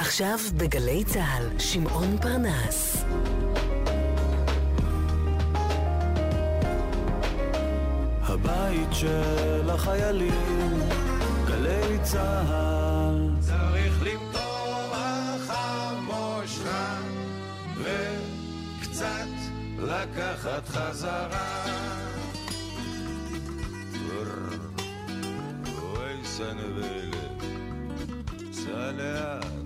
עכשיו בגלי צה"ל, שמעון פרנס. הבית של החיילים, גלי צה"ל. צריך למתוח המושכה וקצת לקחת חזרה. אוי סנבלת, לאט,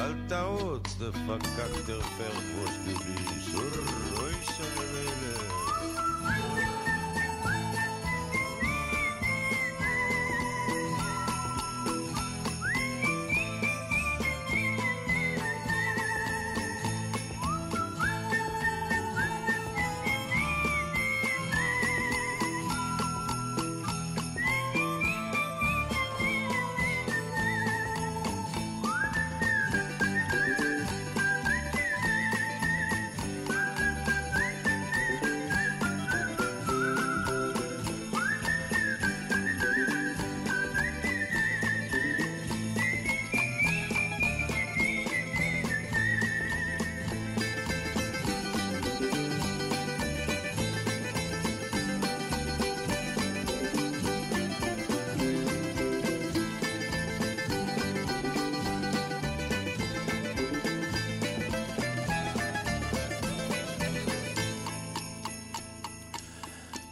אל תרוץ, דפקק תרפר ראש ביבי, אוי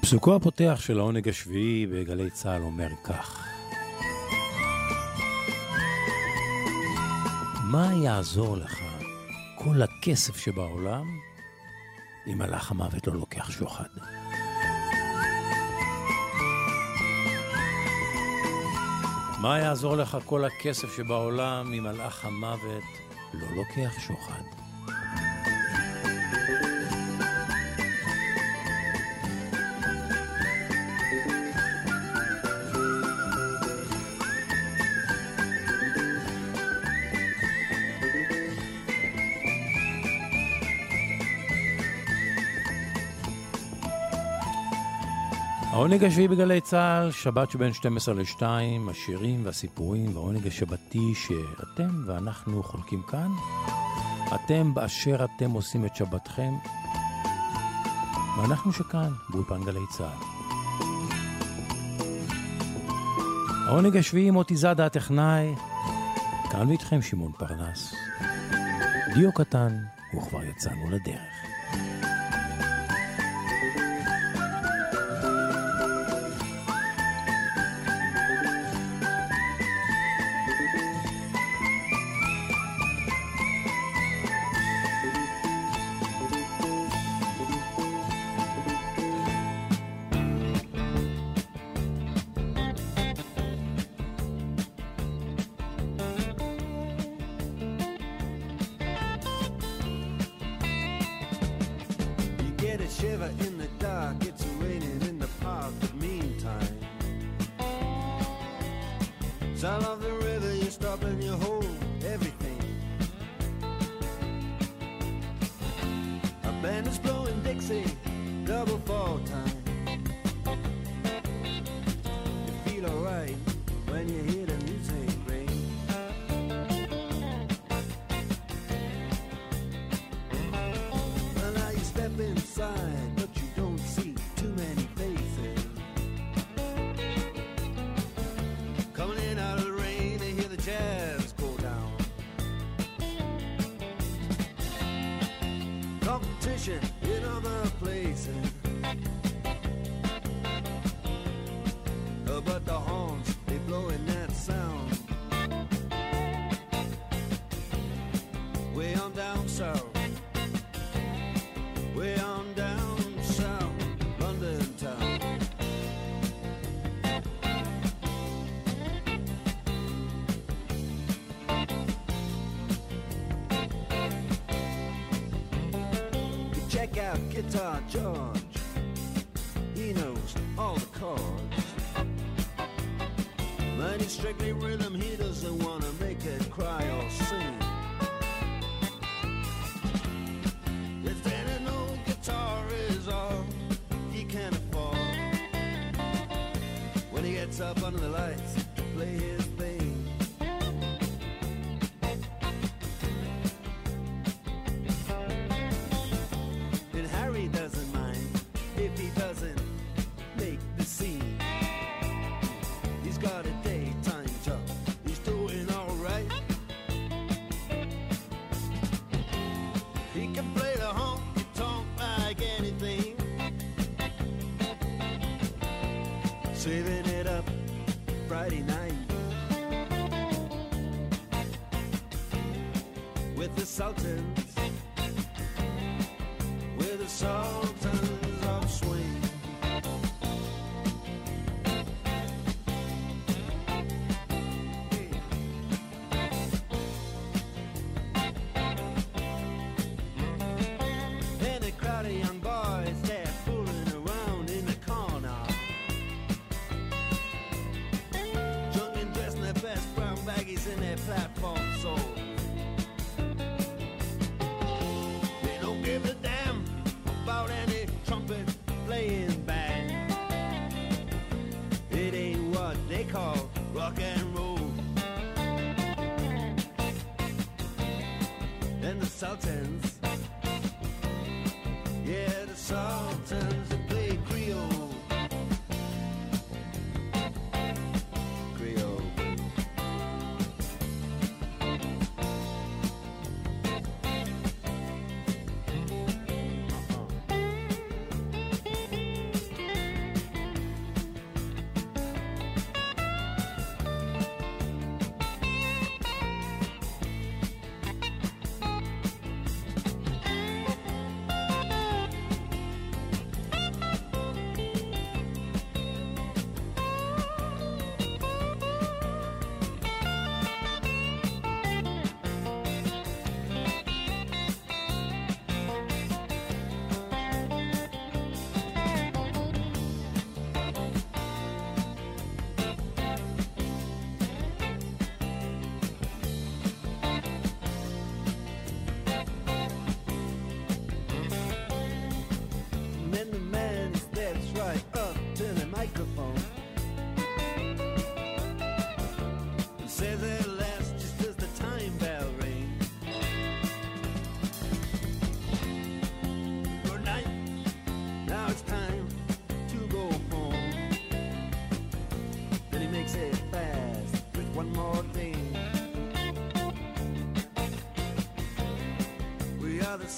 פסוקו הפותח של העונג השביעי בגלי צה"ל אומר כך: מה יעזור לך כל הכסף שבעולם אם מלאך המוות לא לוקח שוחד? מה יעזור לך כל הכסף שבעולם אם מלאך המוות לא לוקח שוחד? העונג השביעי בגלי צה"ל, שבת שבין 12 ל-2, השירים והסיפורים והעונג השבתי שאתם ואנחנו חולקים כאן. אתם באשר אתם עושים את שבתכם, ואנחנו שכאן, באולפן גלי צה"ל. העונג השביעי מוטי זאדה הטכנאי, כאן ואיתכם שמעון פרנס. דיו קטן, וכבר יצאנו לדרך. Yeah. Guitar George. He knows all the chords. But he's strictly rhythm, he doesn't want women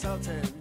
Sultan.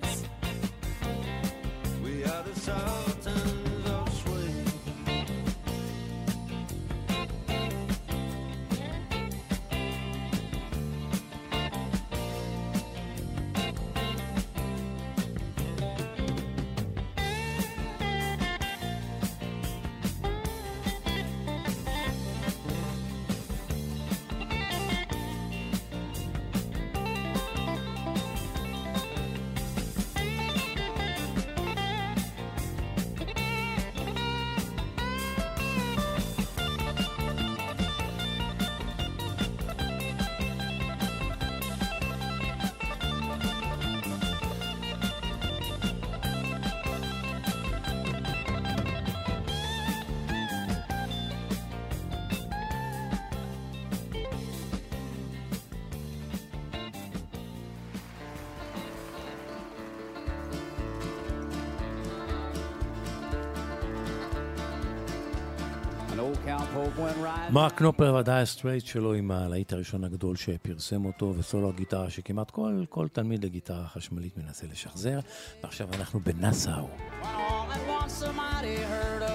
מרק קנופלר ו Dire Straits שלו עם הלהיט הראשון הגדול שפרסם אותו, וסולו הגיטרה שכמעט כל, כל תלמיד לגיטרה חשמלית מנסה לשחזר. ועכשיו אנחנו בנאסאו,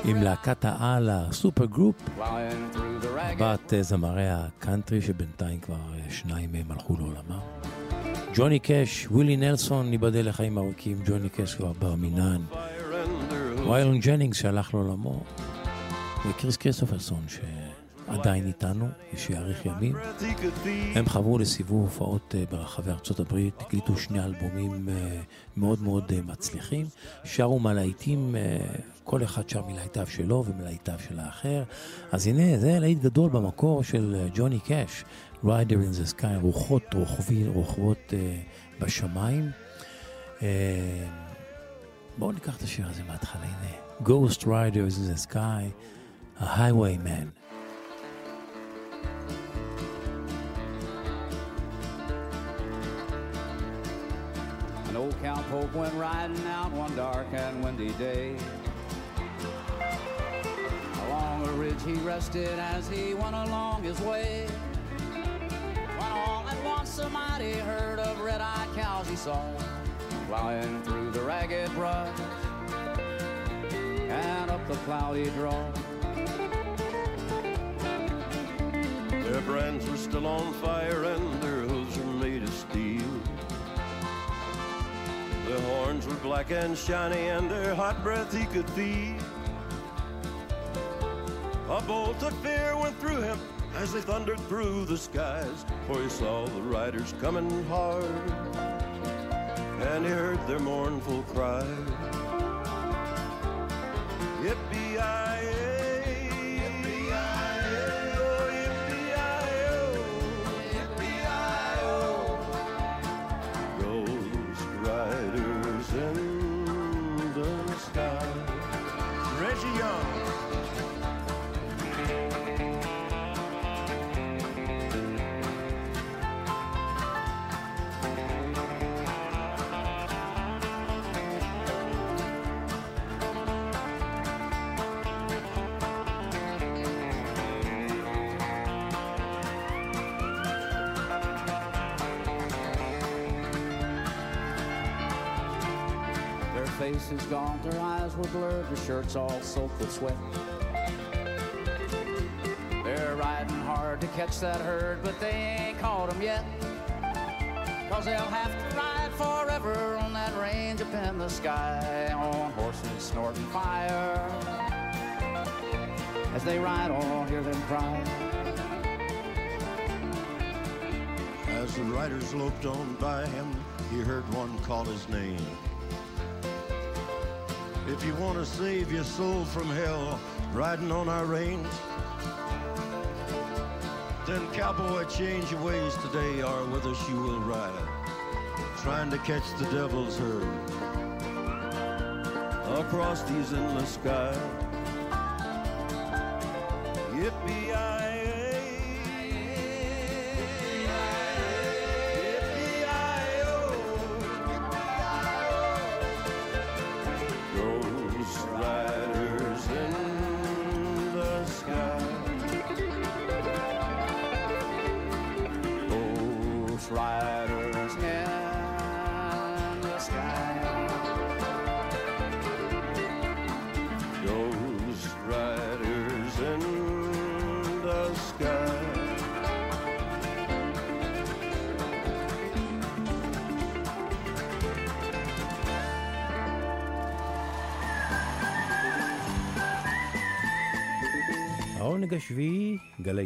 עם להקת העל ה super group, בת אה, זמרי הקאנטרי, שבינתיים כבר אה, שניים מהם הלכו לעולמם. ג'וני קאש, ווילי נלסון, ייבדל לחיים ארוכים, ג'וני קאש כבר בר מינן. וויילון ג'נינגס שהלך לעולמו, וקריס קריסטופרסון שעדיין איתנו, ושיאריך ימים. הם חברו לסיבוב הופעות אה, ברחבי ארצות הברית, הקליטו שני אלבומים אה, מאוד מאוד אה, מצליחים, שרו מלהיטים, כל אחד שר מלהיטיו שלו ומלהיטיו של האחר. אז הנה, זה להיט גדול במקור של ג'וני קאש, Riders in the Sky, רוחות רוכבי, רוכבות בשמיים. בואו ניקח את השיר הזה מההתחלה, הנה. Ghost Riders in the Sky, ה-Highwayman. An old cowpoke went riding out one dark and windy day. Along a ridge he rested as he went along his way. When all at once somebody heard of red-eyed cows he saw flying through the ragged brush and up the cloudy draw. Their brands were still on fire and their hooves were made of steel. Their horns were black and shiny, and their hot breath he could feel. A bolt of fear went through him as they thundered through the skies, for he saw the riders coming hard, and he heard their mournful cry. Yippee-yi-yay, Their faces gaunt, their eyes were blurred, their shirts all soaked with sweat. They're riding hard to catch that herd, but they ain't caught 'em yet. Cause they'll have to ride forever on that range up in the sky on horses snorting fire. As they ride on, hear them cry. As the riders loped on by him, he heard one call his name. If you want to save your soul from hell, riding on our range, then cowboy, change your ways. Today, or with us you will ride, trying to catch the devil's herd. Across these endless skies.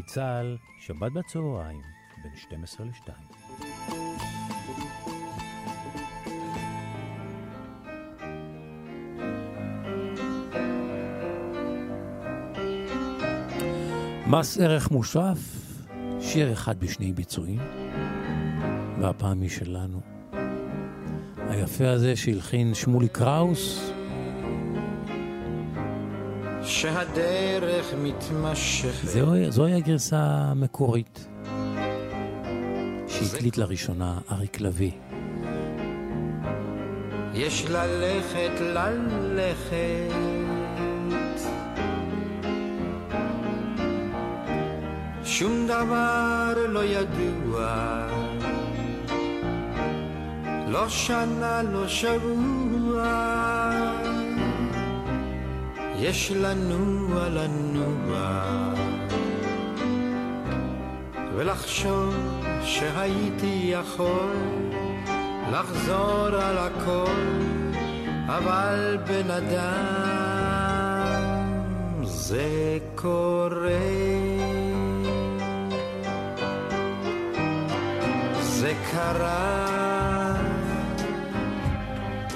צה"ל, שבת בצהריים, בין 12 ל-2. מס ערך מוסף, שיר אחד בשני ביצועים, והפעם היא שלנו. היפה הזה שהלחין שמולי קראוס, שהדרך מתמשכת. זוהי, זוהי הגרסה המקורית שהקליט לראשונה אריק לביא. יש ללכת, ללכת. שום דבר לא ידוע, לא שנה, לא שבוע. יש לנוע, לנוע, ולחשוב שהייתי יכול לחזור על הכל, אבל בן אדם זה קורה. זה קרה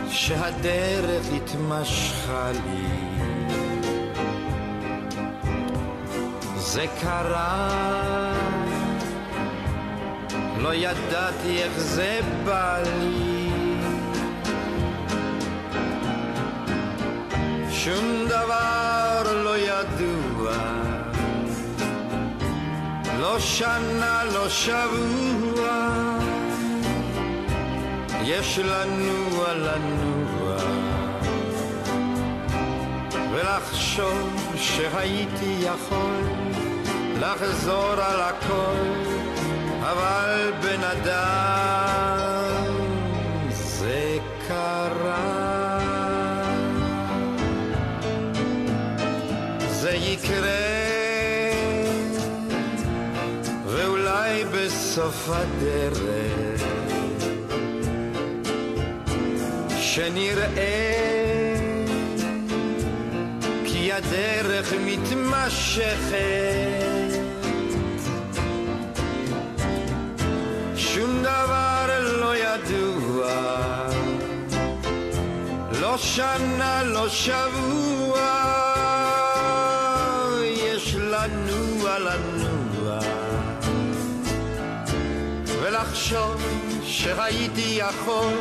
שהדרך התמשכה לי. זה קרה, לא ידעתי איך זה בא לי. שום דבר לא ידוע, לא שנה, לא שבוע, יש לנוע לנוע, ולחשוב שהייתי יכול לחזור על הכל, אבל בן אדם זה קרה. זה יקרה, ואולי בסוף הדרך, שנראה כי הדרך מתמשכת לא שנה, לא שבוע יש לנוע לנוע ולחשוב שהייתי יכול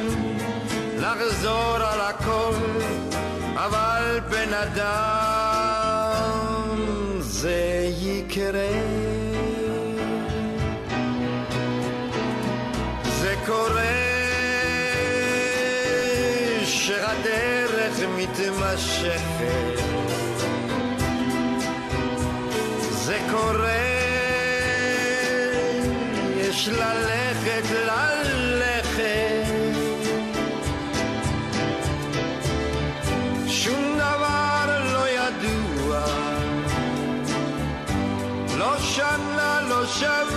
לחזור על הכל, אבל בן אדם זה יקרה. זה קורה שהדרך מתמשכת. זה קורה, יש ללכת ללכת. שום דבר לא ידוע, לא שנה, לא שבוע,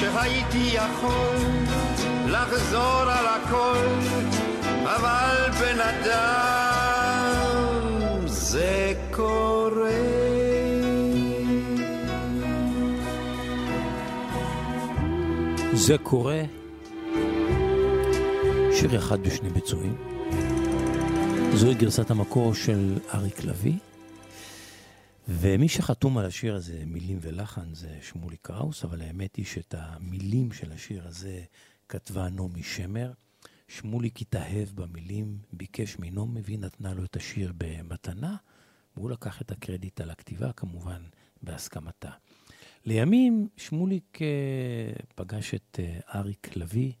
שהייתי יכול לחזור על הכל, אבל בן אדם זה קורה. זה קורה. שיר אחד בשני ביצועים. זוהי גרסת המקור של אריק לביא, ומי שחתום על השיר הזה, מילים ולחן, זה שמולי קראוס, אבל האמת היא שאת המילים של השיר הזה כתבה נעמי שמר. שמוליק התאהב במילים, ביקש מנעמי והיא נתנה לו את השיר במתנה, והוא לקח את הקרדיט על הכתיבה, כמובן בהסכמתה. לימים שמוליק פגש את uh, אריק לביא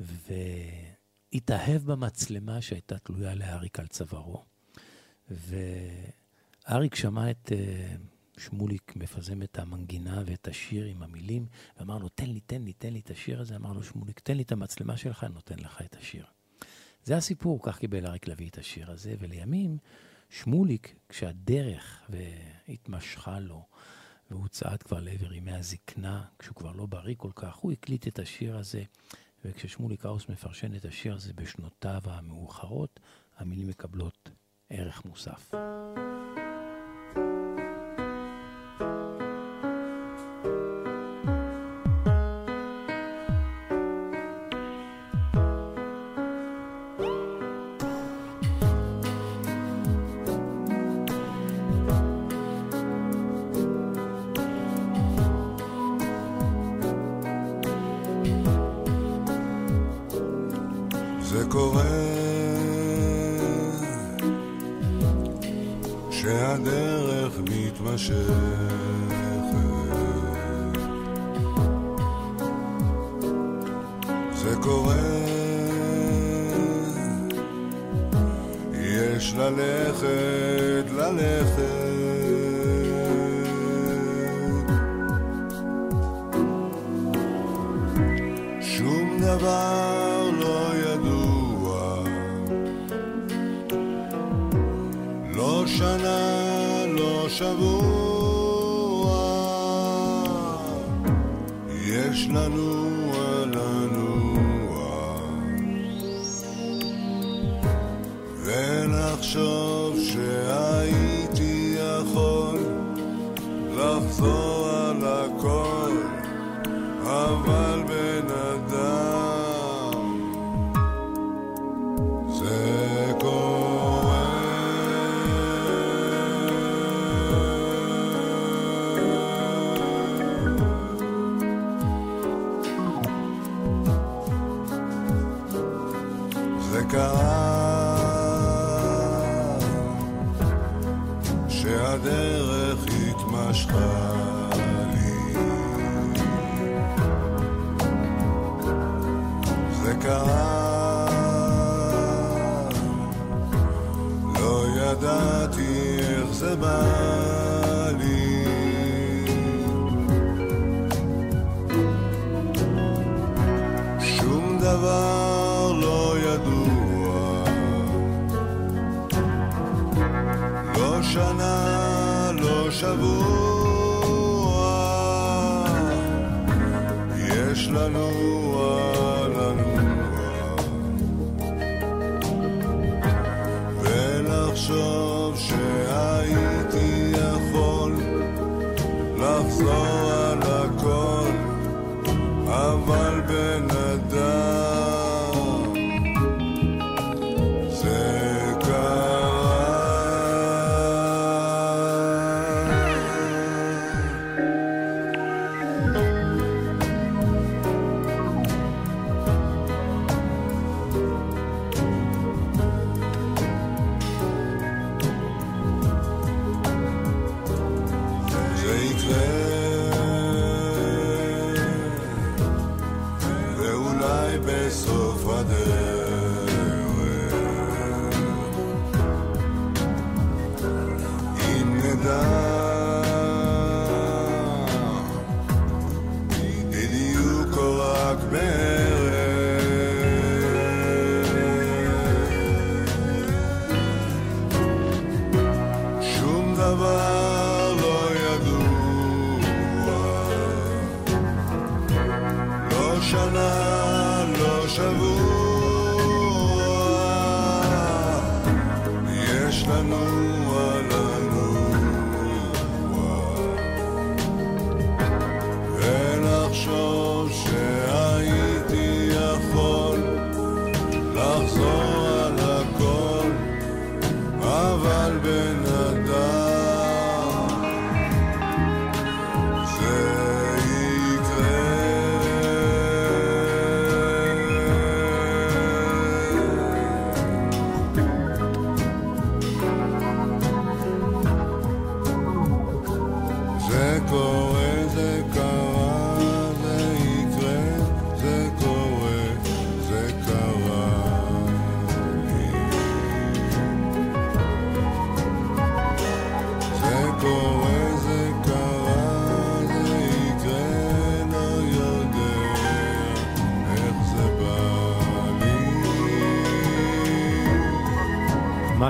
והתאהב במצלמה שהייתה תלויה לאריק על צווארו. ואריק שמע את אה, שמוליק מפזם את המנגינה ואת השיר עם המילים, ואמר לו, תן לי, תן לי, תן לי את השיר הזה. אמר לו, שמוליק, תן לי את המצלמה שלך, אני נותן לך את השיר. זה הסיפור, כך קיבל אריק לביא את השיר הזה, ולימים שמוליק, כשהדרך והתמשכה לו, והוא צעד כבר לעבר ימי הזקנה, כשהוא כבר לא בריא כל כך, הוא הקליט את השיר הזה, וכששמוליק קראוס מפרשן את השיר הזה בשנותיו המאוחרות, המילים מקבלות ערך מוסף.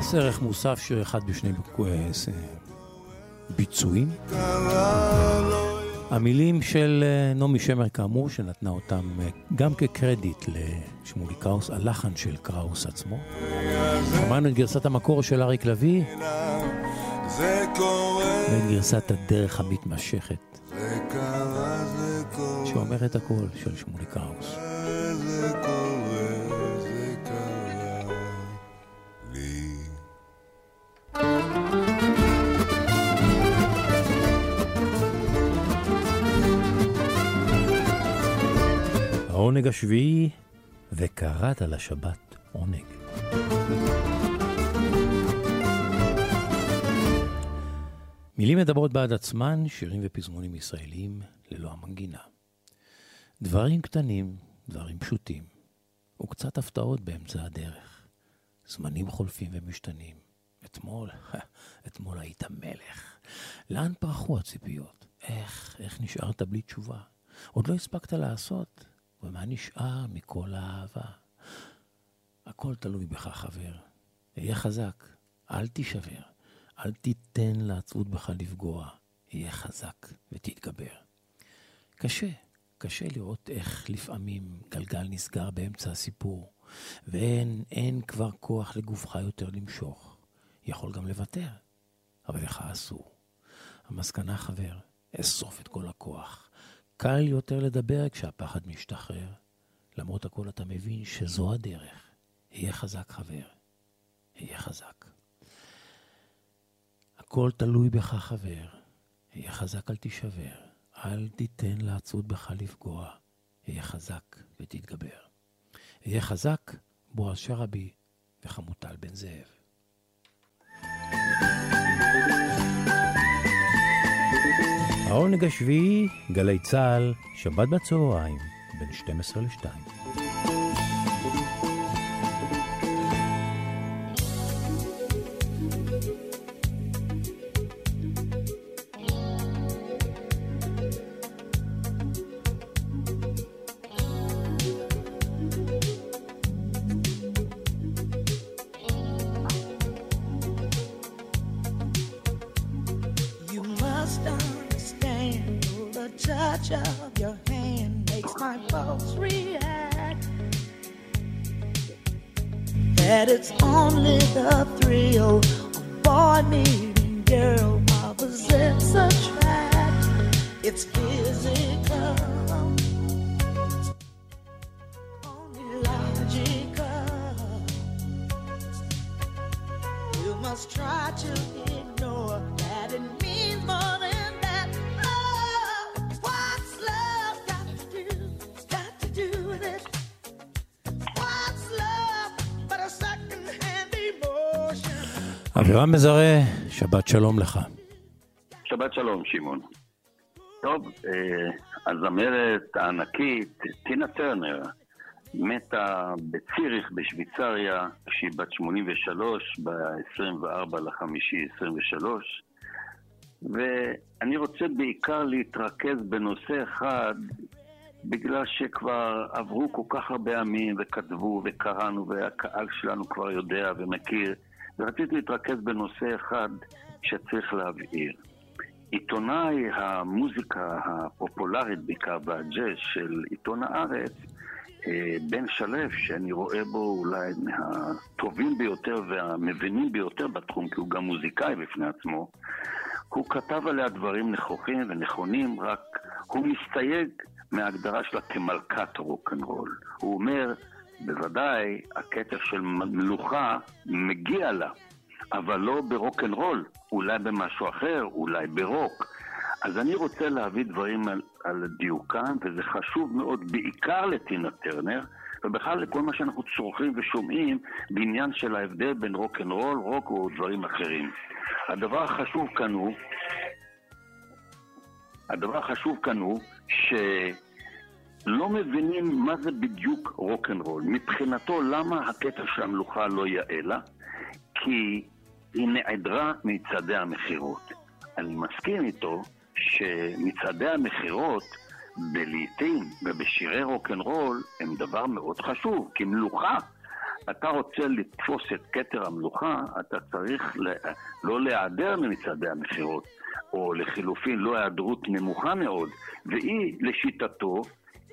מס ערך מוסף, אחד בשני אה, ביצועים. המילים של אה, נעמי שמר כאמור, שנתנה אותם אה, גם כקרדיט לשמולי קראוס, הלחן של קראוס עצמו. שמענו את גרסת המקור של אריק לביא ואת גרסת הדרך המתמשכת, שאומרת הכל של שמולי קראוס. השביעי, וקראת לשבת עונג. מילים מדברות בעד עצמן, שירים ופזמונים ישראלים ללא המנגינה. דברים קטנים, דברים פשוטים, וקצת הפתעות באמצע הדרך. זמנים חולפים ומשתנים. אתמול, אתמול היית מלך. לאן פרחו הציפיות? איך, איך נשארת בלי תשובה? עוד לא הספקת לעשות, ומה נשאר מכל האהבה? הכל תלוי בך, חבר. היה חזק, אל תישבר, אל תיתן לעצבות בך לפגוע. היה חזק ותתגבר. קשה, קשה לראות איך לפעמים גלגל נסגר באמצע הסיפור, ואין אין כבר כוח לגופך יותר למשוך. יכול גם לוותר, אבל לך אסור. המסקנה, חבר, אסוף את כל הכוח. קל יותר לדבר כשהפחד משתחרר. למרות הכל אתה מבין שזו הדרך. היה חזק, חבר. היה חזק. הכל תלוי בך, חבר. היה חזק, אל תישבר. אל תיתן לעצות בך לפגוע. היה חזק ותתגבר. היה חזק, בועז שרעבי וחמוטל בן זאב. העונג השביעי, גלי צה"ל, שבת בצהריים, בין 12 ל-2. My folks react. That it's only the thrill of boy meeting girl, opposites attract. It's physical, only logical. You must try to אבירם מזרה, שבת שלום לך. שבת שלום, שמעון. טוב, אה, הזמרת הענקית, טינה טרנר, מתה בציריך בשוויצריה כשהיא בת 83, ב-24 לחמישי 23, ואני רוצה בעיקר להתרכז בנושא אחד, בגלל שכבר עברו כל כך הרבה ימים וכתבו וקראנו והקהל שלנו כבר יודע ומכיר, ורציתי להתרכז בנושא אחד שצריך להבהיר. עיתונאי המוזיקה הפופולרית בעיקר והג'אז של עיתון הארץ, אה, בן שלו, שאני רואה בו אולי מהטובים ביותר והמבינים ביותר בתחום, כי הוא גם מוזיקאי בפני עצמו, הוא כתב עליה דברים נכוחים ונכונים, רק הוא מסתייג מההגדרה שלה כמלכת רוקנרול. הוא אומר, בוודאי, הקטע של מלוכה מגיע לה, אבל לא ברוקנרול, אולי במשהו אחר, אולי ברוק. אז אני רוצה להביא דברים על, על דיוקם, וזה חשוב מאוד בעיקר לטינה טרנר, ובכלל לכל מה שאנחנו צורכים ושומעים בעניין של ההבדל בין רוקנרול, רוק או דברים אחרים. הדבר החשוב כאן הוא, הדבר החשוב כאן הוא שלא מבינים מה זה בדיוק רוקנרול. מבחינתו, למה הקטע של המלוכה לא יאה לה? כי היא נעדרה מצעדי המכירות. אני מסכים איתו שמצעדי המכירות בלעיתים ובשירי רוקנרול הם דבר מאוד חשוב, כי מלוכה, אתה רוצה לתפוס את כתר המלוכה, אתה צריך. לא להיעדר ממצעדי המכירות, או לחילופין לא היעדרות נמוכה מאוד, והיא, לשיטתו,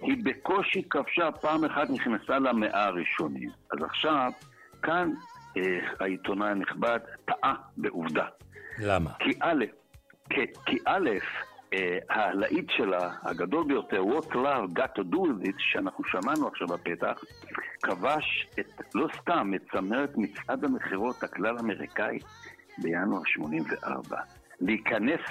היא בקושי כבשה, פעם אחת נכנסה למאה הראשונים. אז עכשיו, כאן אה, העיתונאי הנכבד טעה בעובדה. למה? כי א', כי, כי א', אה, הלהיט שלה, הגדול ביותר, What Love Got to Do with It, שאנחנו שמענו עכשיו בפתח, כבש את, לא סתם, את צמרת מצעד המכירות הכלל אמריקאי בינואר 84. להיכנס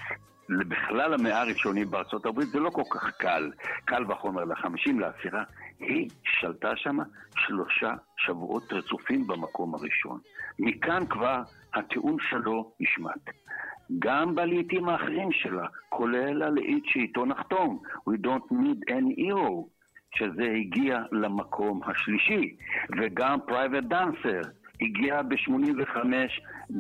בכלל המאה הראשונים בארצות הברית זה לא כל כך קל, קל וחומר לחמישים לעשירה. היא שלטה שם שלושה שבועות רצופים במקום הראשון. מכאן כבר הטיעון שלו נשמט. גם בלעיתים האחרים שלה, כולל הלעיט שאיתו נחתום, We don't need any hero, שזה הגיע למקום השלישי, וגם Private Dancer הגיע ב-85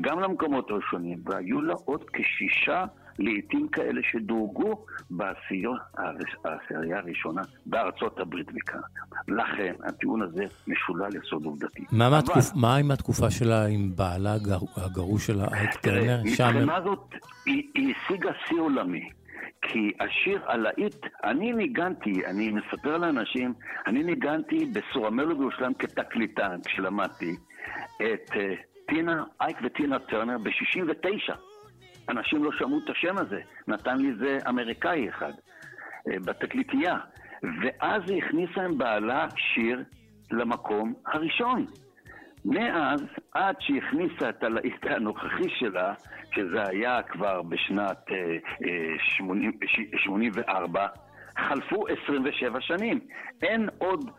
גם למקומות הראשונים, והיו לה עוד כשישה לעיתים כאלה שדורגו בעשייה העשירייה הראשונה בארצות הברית וכאן. לכן הטיעון הזה משולל יסוד עובדתי. מה, אבל- מהתקופ... מה עם התקופה שלה עם בעלה הגר- הגרוש שלה, אייק טרנר? מבחינה זאת, היא, היא השיגה שיא עולמי. כי השיר הלהיט, אני ניגנתי, אני מספר לאנשים, אני ניגנתי בסורמלו בירושלים כתקליטן, כשלמדתי, את uh, טינה, אייק וטינה טרנר ב-69. אנשים לא שמעו את השם הזה, נתן לי זה אמריקאי אחד, uh, בתקליטייה. ואז היא הכניסה עם בעלה שיר למקום הראשון. מאז, עד שהכניסה את הלהיט הנוכחי שלה, שזה היה כבר בשנת אה, אה, 80, ש- 84, חלפו 27 שנים. אין עוד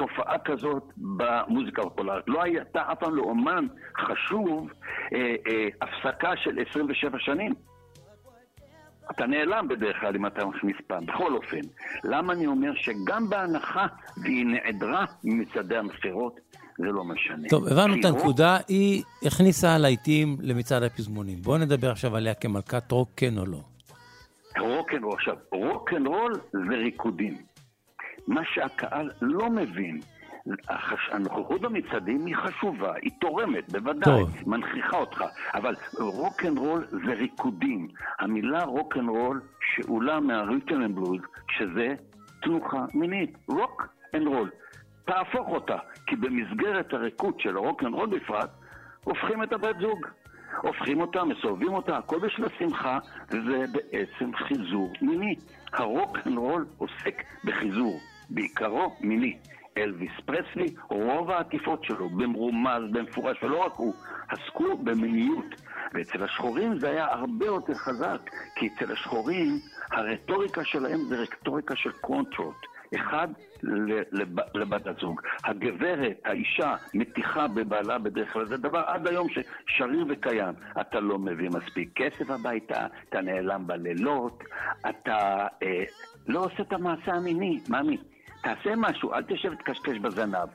תופעה כזאת במוזיקה הפופולרית. לא הייתה אף פעם לאומן חשוב אה, אה, הפסקה של 27 שנים. אתה נעלם בדרך כלל אם אתה מכניס פעם. בכל אופן, למה אני אומר שגם בהנחה והיא נעדרה ממצעדי המכירות, זה לא משנה. טוב, הבנו את הנקודה, היא הכניסה להיטים למצעד הפזמונים. בואו נדבר עכשיו עליה כמלכת רוק, כן או לא. רוקנרול, עכשיו, רוקנרול זה ריקודים. מה שהקהל לא מבין, החש... הנוכחות במצעדים היא חשובה, היא תורמת, בוודאי, טוב. מנכיחה אותך, אבל רוקנרול זה ריקודים. המילה רוקנרול שאולה מה rhythm and blues, שזה תנוחה מינית, rock and roll. תהפוך אותה, כי במסגרת הריקוד של ה rock and roll בפרט, הופכים את הבת זוג. הופכים אותה, מסובבים אותה, הכל בשביל השמחה, וזה בעצם חיזור מיני. ה rock and roll עוסק בחיזור, בעיקרו מיני. אלוויס פרסלי, רוב העטיפות שלו, במרומז, במפורש, ולא רק הוא, עסקו במיניות. ואצל השחורים זה היה הרבה יותר חזק, כי אצל השחורים הרטוריקה שלהם זה רטוריקה של קונטרוט. אחד לב, לבת הזוג. הגברת, האישה, מתיחה בבעלה בדרך כלל, זה דבר עד היום ששריר וקיים. אתה לא מביא מספיק כסף הביתה, אתה נעלם בלילות, אתה אה, לא עושה את המעשה המיני, מאמי. תעשה משהו, אל תשב ותקשקש בזנב.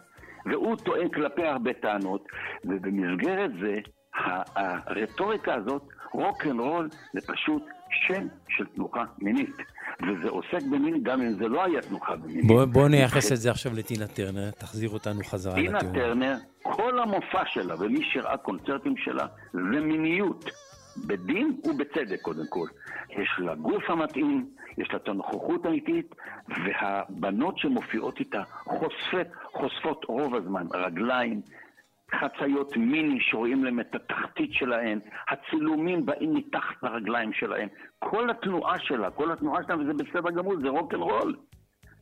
והוא טוען כלפי הרבה טענות, ובמסגרת זה, הרטוריקה הזאת, rock and roll, זה פשוט שם של תנוחה מינית. וזה עוסק במין גם אם זה לא היה תנוחה מינית. בוא, בוא נייחס את זה עכשיו לטינה טרנר, תחזיר אותנו חזרה לטיעון. טינה טרנר, כל המופע שלה, ומי שראה קונצרטים שלה, זה מיניות. בדין ובצדק קודם כל. יש לה גוף המתאים, יש לה את הנוכחות האיטית, והבנות שמופיעות איתה חושפת, חושפות רוב הזמן רגליים, חצאיות מיני שרואים להם את התחתית שלהן, הצילומים באים מתחת לרגליים שלהן. כל התנועה שלה, כל התנועה שלה, וזה בסדר גמור, זה rock and roll.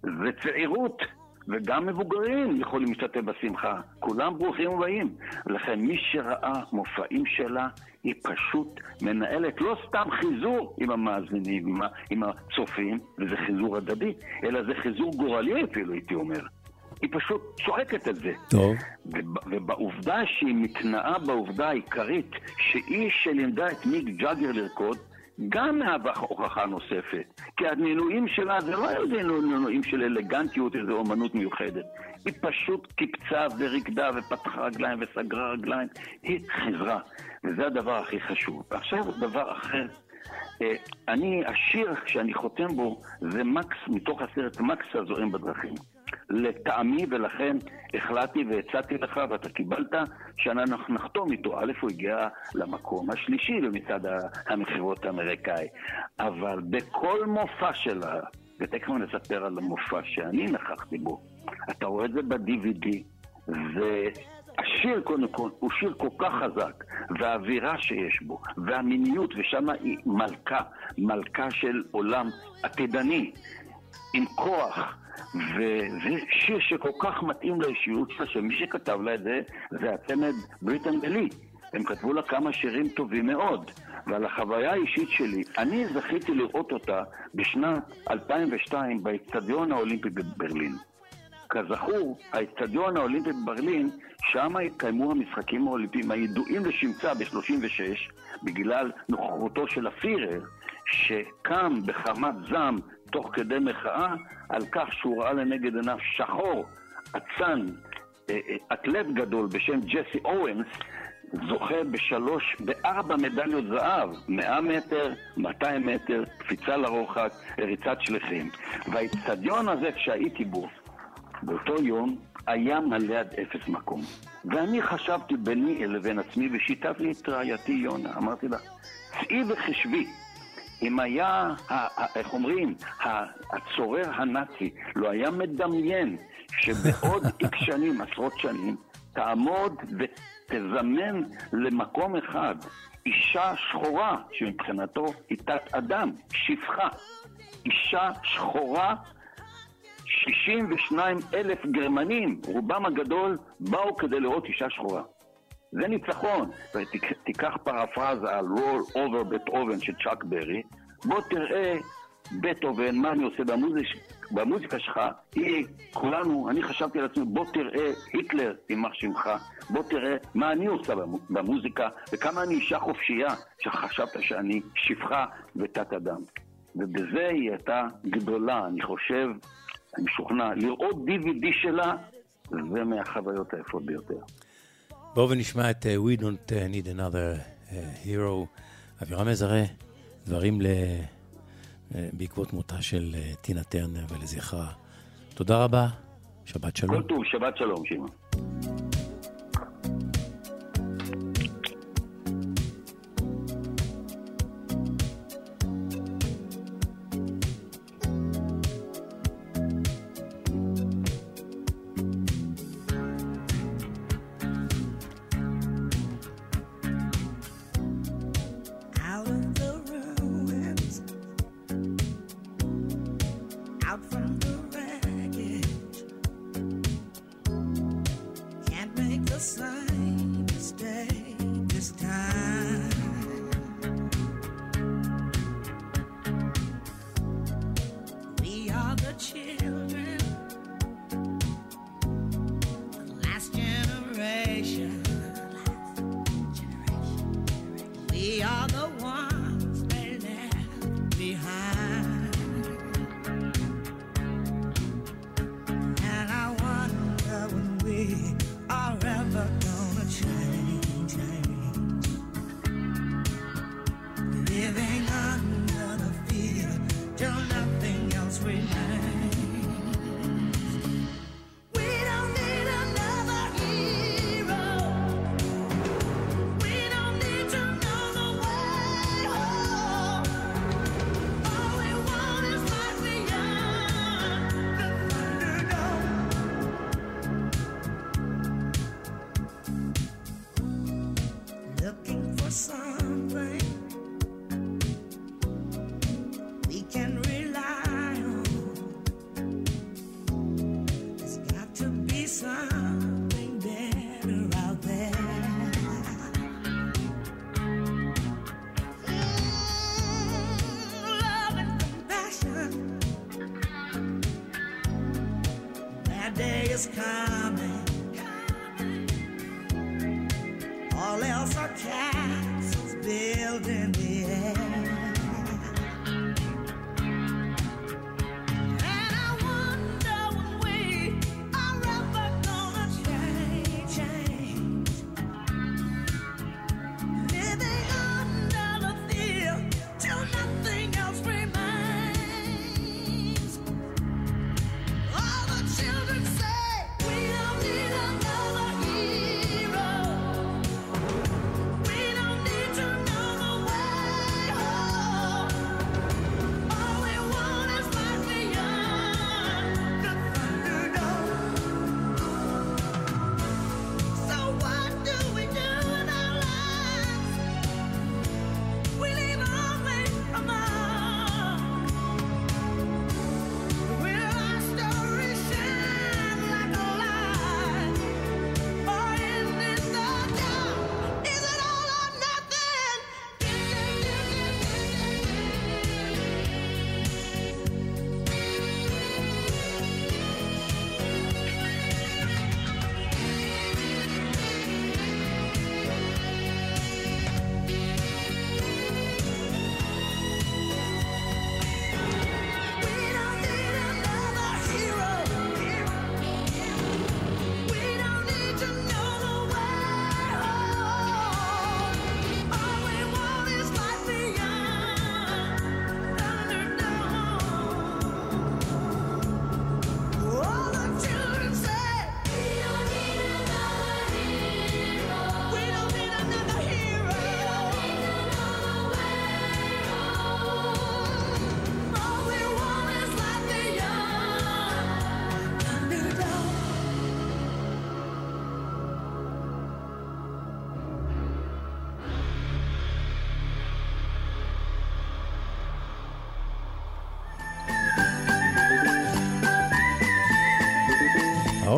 זה צעירות. וגם מבוגרים יכולים להשתתף בשמחה. כולם ברוכים הבאים. לכן מי שראה מופעים שלה, היא פשוט מנהלת לא סתם חיזור עם המאזינים, עם, עם הצופים, וזה חיזור הדדי, אלא זה חיזור גורלי אפילו, הייתי אומר. היא פשוט צועקת את זה. טוב. ובעובדה שהיא מתנאה בעובדה העיקרית, שהיא שלימדה את מיק ג'אגר לרקוד, גם מהווה הוכחה נוספת. כי הנינויים שלה זה לא היו נינויים של אלגנטיות, איזו אומנות מיוחדת. היא פשוט קיפצה וריקדה ופתחה רגליים וסגרה רגליים. היא חזרה, וזה הדבר הכי חשוב. ועכשיו דבר אחר. אה, אני, השיר שאני חותם בו זה מקס, מתוך הסרט מקס הזורם בדרכים. לטעמי, ולכן החלטתי והצעתי לך ואתה קיבלת, שאנחנו נחתום איתו. א', הוא הגיע למקום השלישי במצעד המכירות האמריקאי. אבל בכל מופע שלה, ותכף נספר על המופע שאני נכחתי בו, אתה רואה את זה ב-DVD, והשיר קודם כל הוא שיר כל כך חזק, והאווירה שיש בו, והמיניות, ושם היא מלכה, מלכה של עולם עתידני, עם כוח. וזה שיר שכל כך מתאים לאישיות שלה, שמי שכתב לה את זה, זה הצמד ברית אנגלי. הם כתבו לה כמה שירים טובים מאוד. ועל החוויה האישית שלי, אני זכיתי לראות אותה בשנת 2002 באצטדיון האולימפי בברלין. כזכור, האצטדיון האולימפי בברלין, שם התקיימו המשחקים האולימפיים הידועים לשמצה ב-36, בגלל נוכחותו של הפירר, שקם בחמת זעם תוך כדי מחאה על כך שהוא ראה לנגד עיניו שחור, אצן, אה, אה, אתלט גדול בשם ג'סי אורנס, זוכה בשלוש, בארבע מדליות זהב, 100 מטר, 200 מטר, קפיצה לרוחק, ריצת שליחים. והאיצטדיון הזה, כשהייתי בו, באותו יום, היה מלא עד אפס מקום. ואני חשבתי ביני לבין עצמי, ושיתפתי את רעייתי יונה. אמרתי לה, צאי וחשבי, אם היה, איך אומרים, הצורר הנאצי לא היה מדמיין שבעוד איקס שנים, עשרות שנים, תעמוד ותזמן למקום אחד אישה שחורה, שמבחינתו היא תת אדם, שפחה. אישה שחורה 62 אלף גרמנים, רובם הגדול, באו כדי לראות אישה שחורה. זה ניצחון. ותיקח פרפרזה על Roll Over Beethoven של צ'אק ברי, בוא תראה בטהובן, מה אני עושה במוזיק, במוזיקה שלך, היא, כולנו, אני חשבתי על עצמי, בוא תראה היטלר, יימח שמך, בוא תראה מה אני עושה במוזיקה, וכמה אני אישה חופשייה, שחשבת שאני שפחה ותת אדם. ובזה היא הייתה גדולה, אני חושב, אני משוכנע, לראות DVD שלה, זה מהחוויות היפות ביותר. בואו ונשמע את uh, We Don't Need Another uh, Hero, אבירם מזרה, דברים ל... בעקבות מותה של טינה טרנר ולזכרה. תודה רבה, שבת שלום. כל טוב, שבת שלום, שמעון.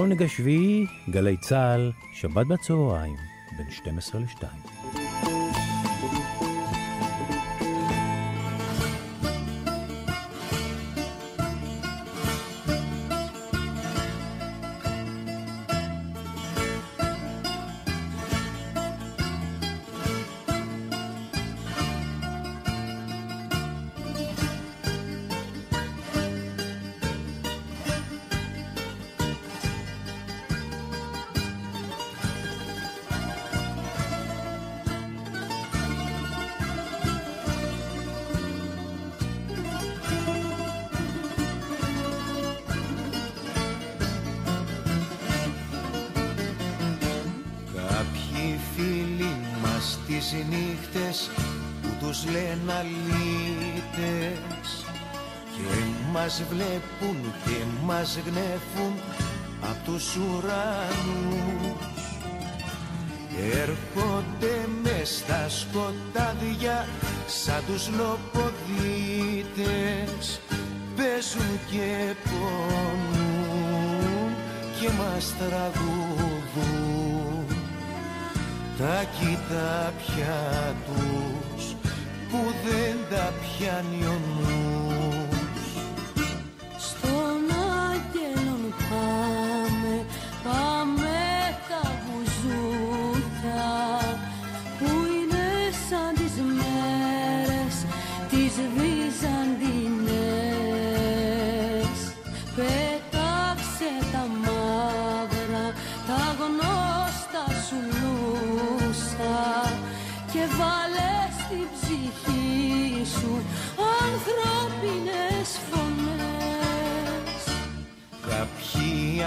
העונג השביעי, גלי צה"ל, שבת בצהריים, בין 12 ל-2. τις νύχτες που τους λένε αλήτες. Και μας βλέπουν και μας γνέφουν απ' τους ουρανούς. Έρχονται μες στα σκοτάδια σαν τους λοποδίτες. Παίζουν και πονούν και μας τραγουδούν τα κοιτάπια τους που δεν τα πιάνει ο νους.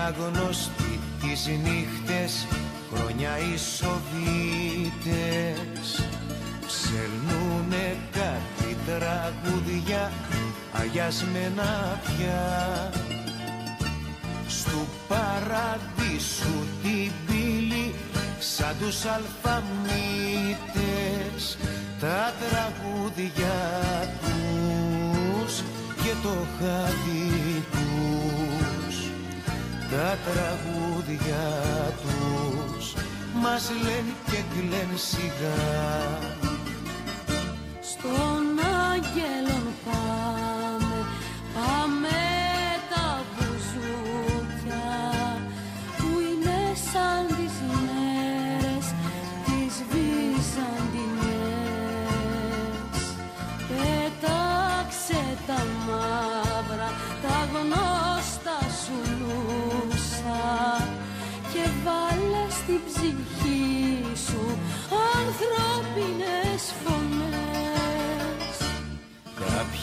Κάποιοι αγνώστοι τις νύχτες χρόνια οι Σοβίτες ψελνούνε κάτι τραγούδια αγιασμένα πια. Στου παραδείσου την πύλη σαν τους αλφαμίτες. Τα τραγούδια τους και το χάδι τους τα τραγούδια τους. Μας λένε και κλαίνε σιγά. Στον άγγελον πάμε,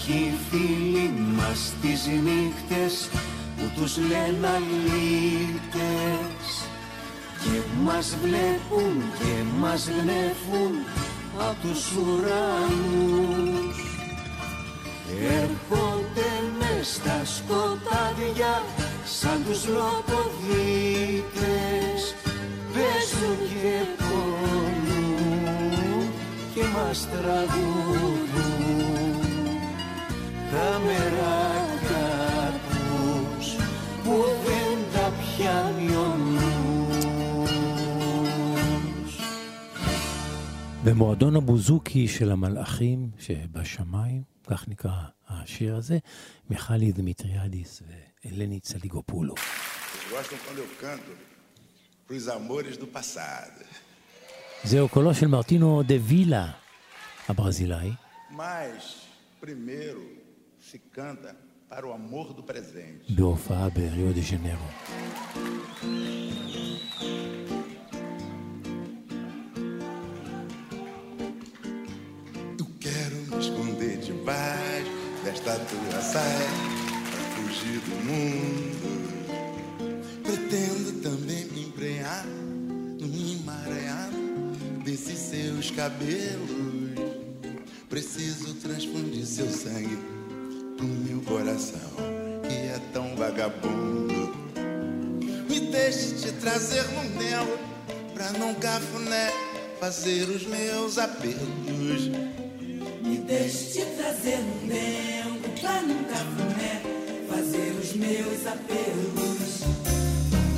Κάποιοι φίλοι μας τις νύχτες που τους λένε αλήτες και μας βλέπουν και μας γνέφουν απ' τους ουρανούς. Έρχονται μες στα σκοτάδια σαν τους λοποδίτες. Παίζουν και πονούν και μας τραγουδούν τα μεράκια τους που δεν τα πιάνει ο νους. במועדון הבוזוקי של המלאכים שבשמיים, כך נקרא השיר הזה, מיכלי דמיטריאדיס ואלני צליגופולו. Vocês gostam quando eu canto pros amores do passado. זהו קולו של מרטינו דה וילה הברזילאי, Mas, primeiro, se canta para o amor do presente. Do Faber, Rio de Janeiro. Eu quero me esconder debaixo desta tua saia para fugir do mundo. Pretendo também me emprenhar no emaranhado desses seus cabelos. Preciso transfundir seu sangue meu coração que é tão vagabundo. Me deixe te trazer no nelo pra não cafuné fazer os meus apelos. Me deixe te trazer no nego pra num cafuné fazer os meus apelos.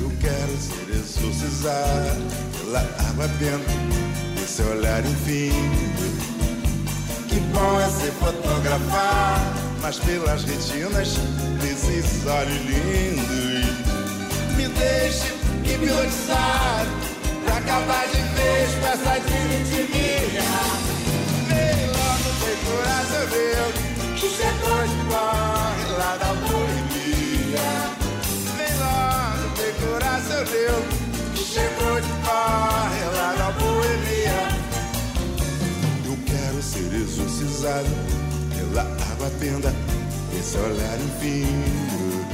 Eu quero ser exorcizado pela água benta desse olhar infindo. Que bom é se fotografar, mas pelas retinas desses olhos lindos. Me deixe hipnotizar pra acabar de vez com essa divitimia. Vem logo, vem coração meu, que chegou de corre lá da Bolívia. Vem logo, vem coração meu, que chegou de corre lá da Bolívia. Eu quero ser exorcizado água benta desse olhar infindo.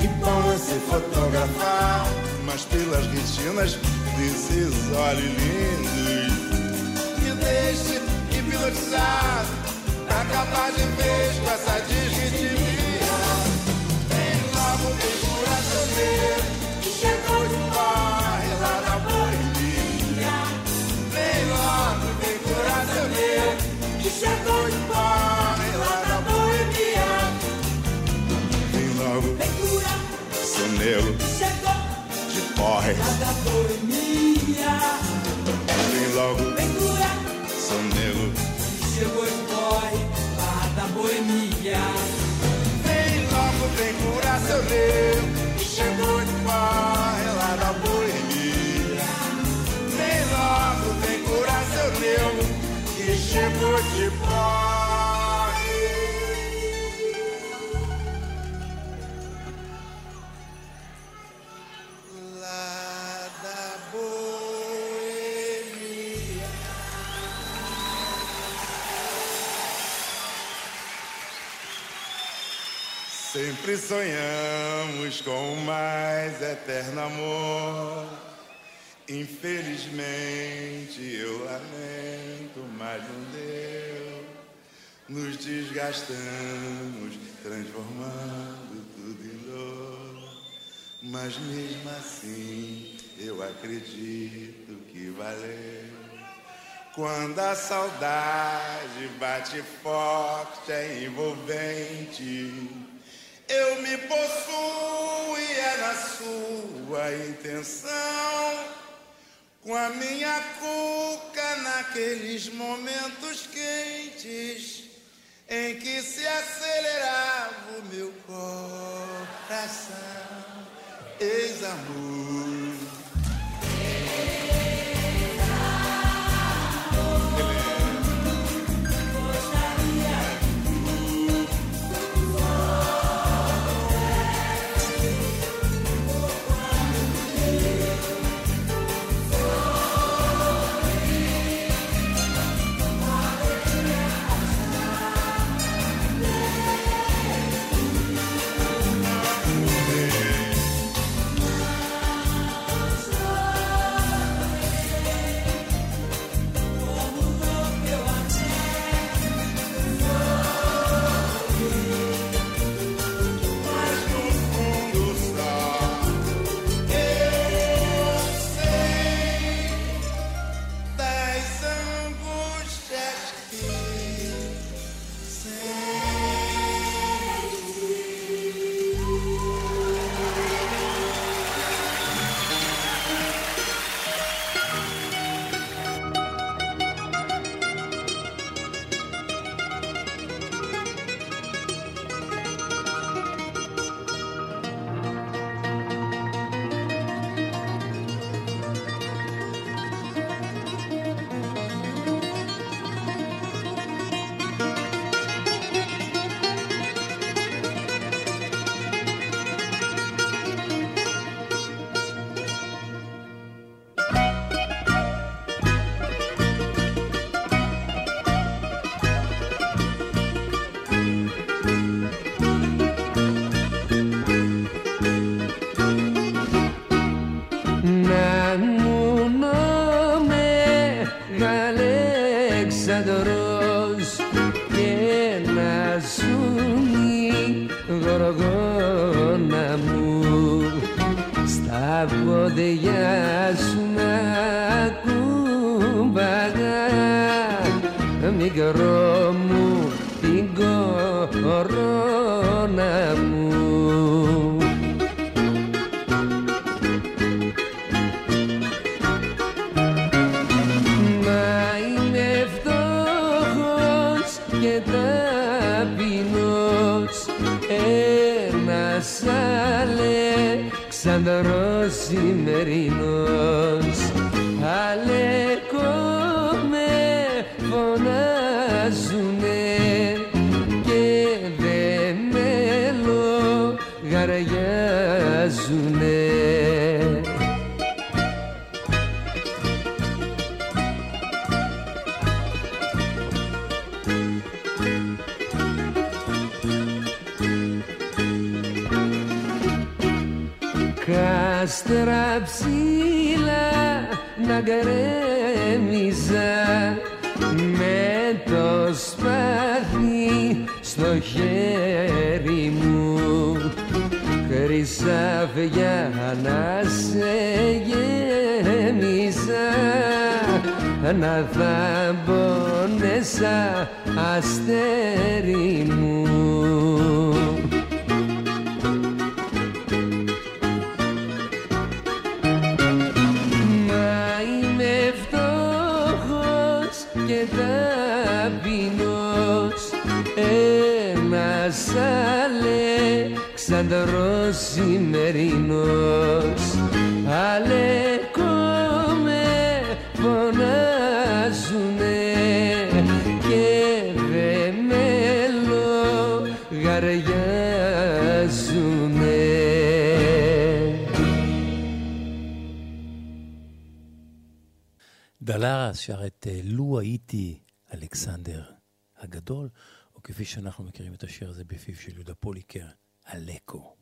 Que bom é se fotografar, mas pelas retinas desses olhos lindos. Me deixe hipnotizar pra acabar de vez com essa desritmia. Vem logo, vem coração meu, que chegou de corre lá da Bolívia. Vem logo, vem coração meu, que chegou de chegou de corre. Vem logo, Vem cura, seu negro. Chegou e corre lá da boemia. Vem logo, vem curar seu Que chegou de corre lá da boemia. Vem logo, vem curar seu Deus Que chegou de corre Sempre sonhamos com o mais eterno amor. Infelizmente eu lamento, mas não deu. Nos desgastamos, transformando tudo em dor. Mas mesmo assim eu acredito que valeu. Quando a saudade bate forte, é envolvente. Eu me possuo e é na sua intenção. Com a minha cuca naqueles momentos quentes em que se acelerava o meu coração. Ex-amor. das λογαριάζουνε דלרס שר את אה, לו הייתי אלכסנדר הגדול, או כפי שאנחנו מכירים את השיר הזה בפיו של יהודה פוליקר, אלקו.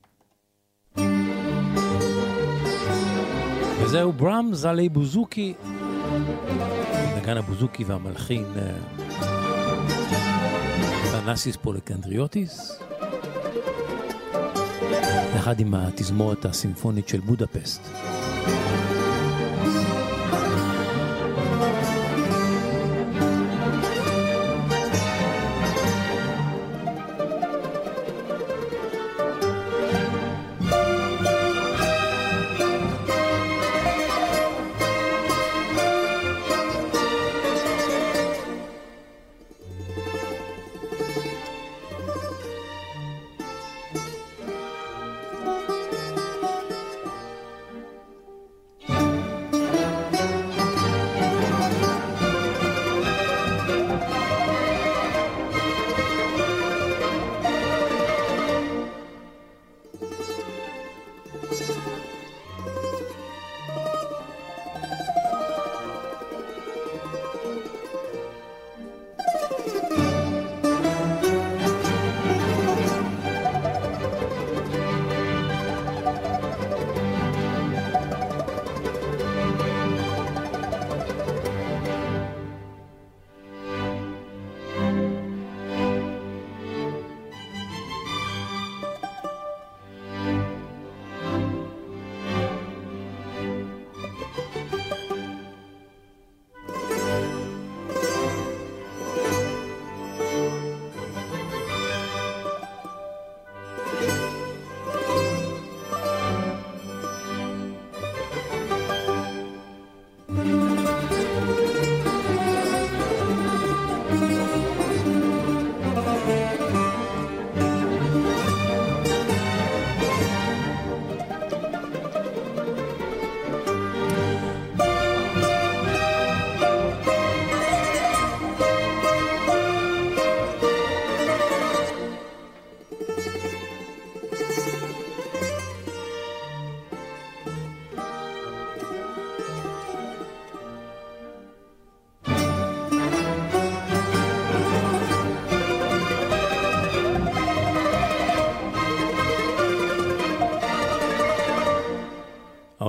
וזהו בראמס עלי בוזוקי, נגן הבוזוקי והמלחין פנסיס פולקנדריוטיס, יחד עם התזמורת הסימפונית של בודפסט.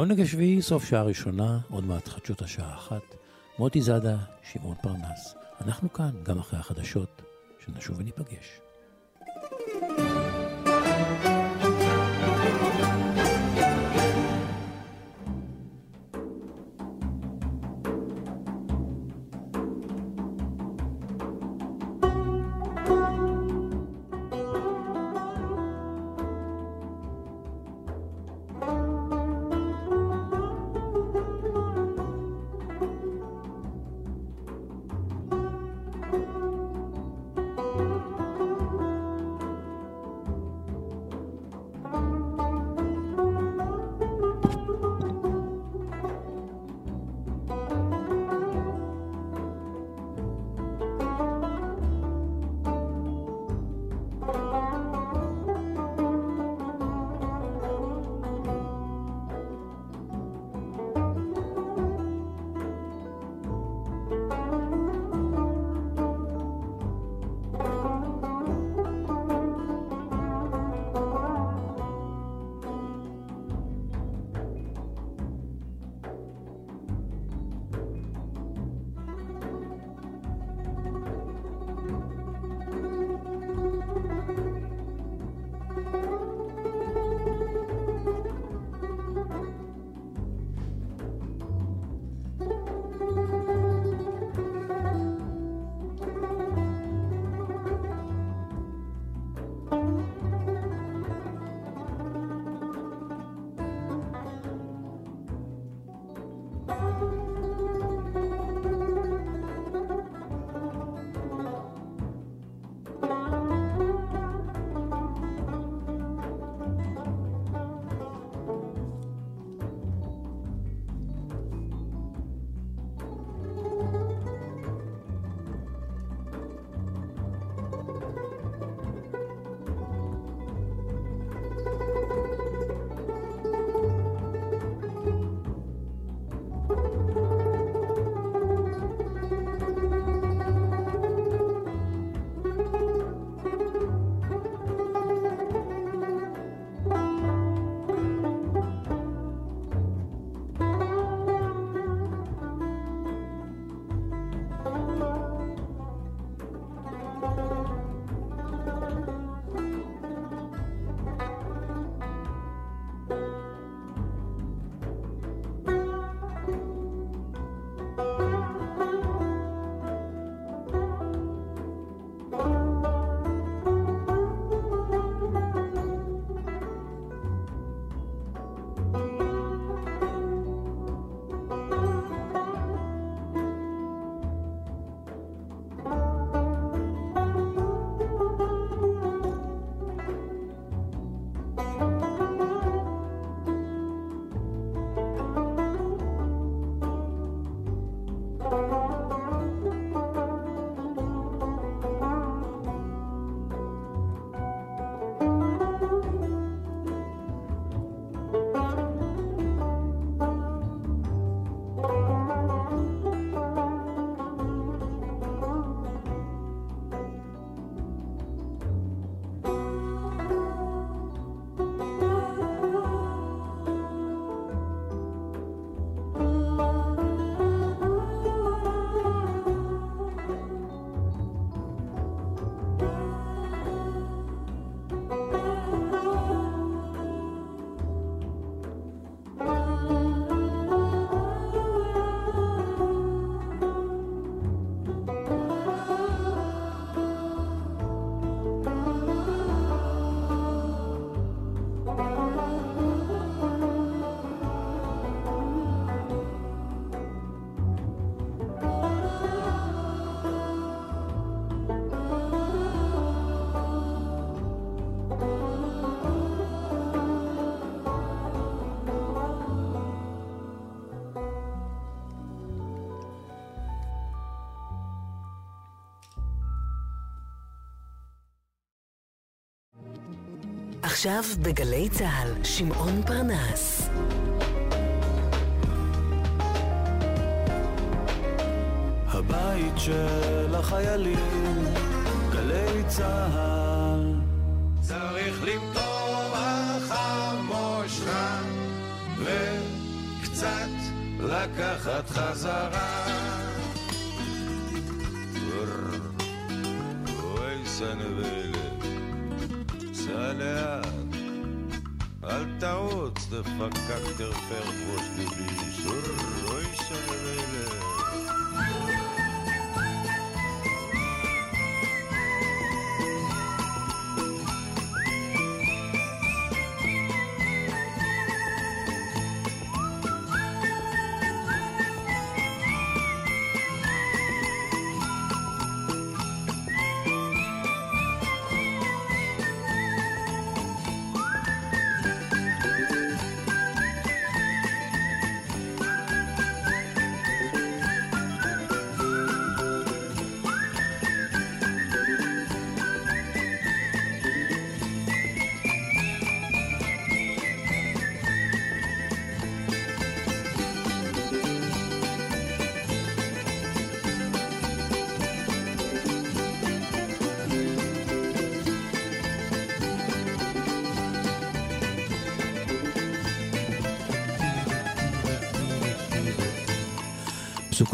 העונג השביעי, סוף שעה ראשונה, עוד מעט חדשות השעה אחת. מוטי זאדה, שמעון פרנס. אנחנו כאן, גם אחרי החדשות, שנשוב וניפגש. עכשיו בגלי צה"ל, שמעון פרנס. הבית של החיילים, גלי צה"ל. צריך למטור החמושך וקצת לקחת חזרה. אוי סע לאט, אל תעוץ, דפקק תרפר ראש דביש. אוי סנבלת.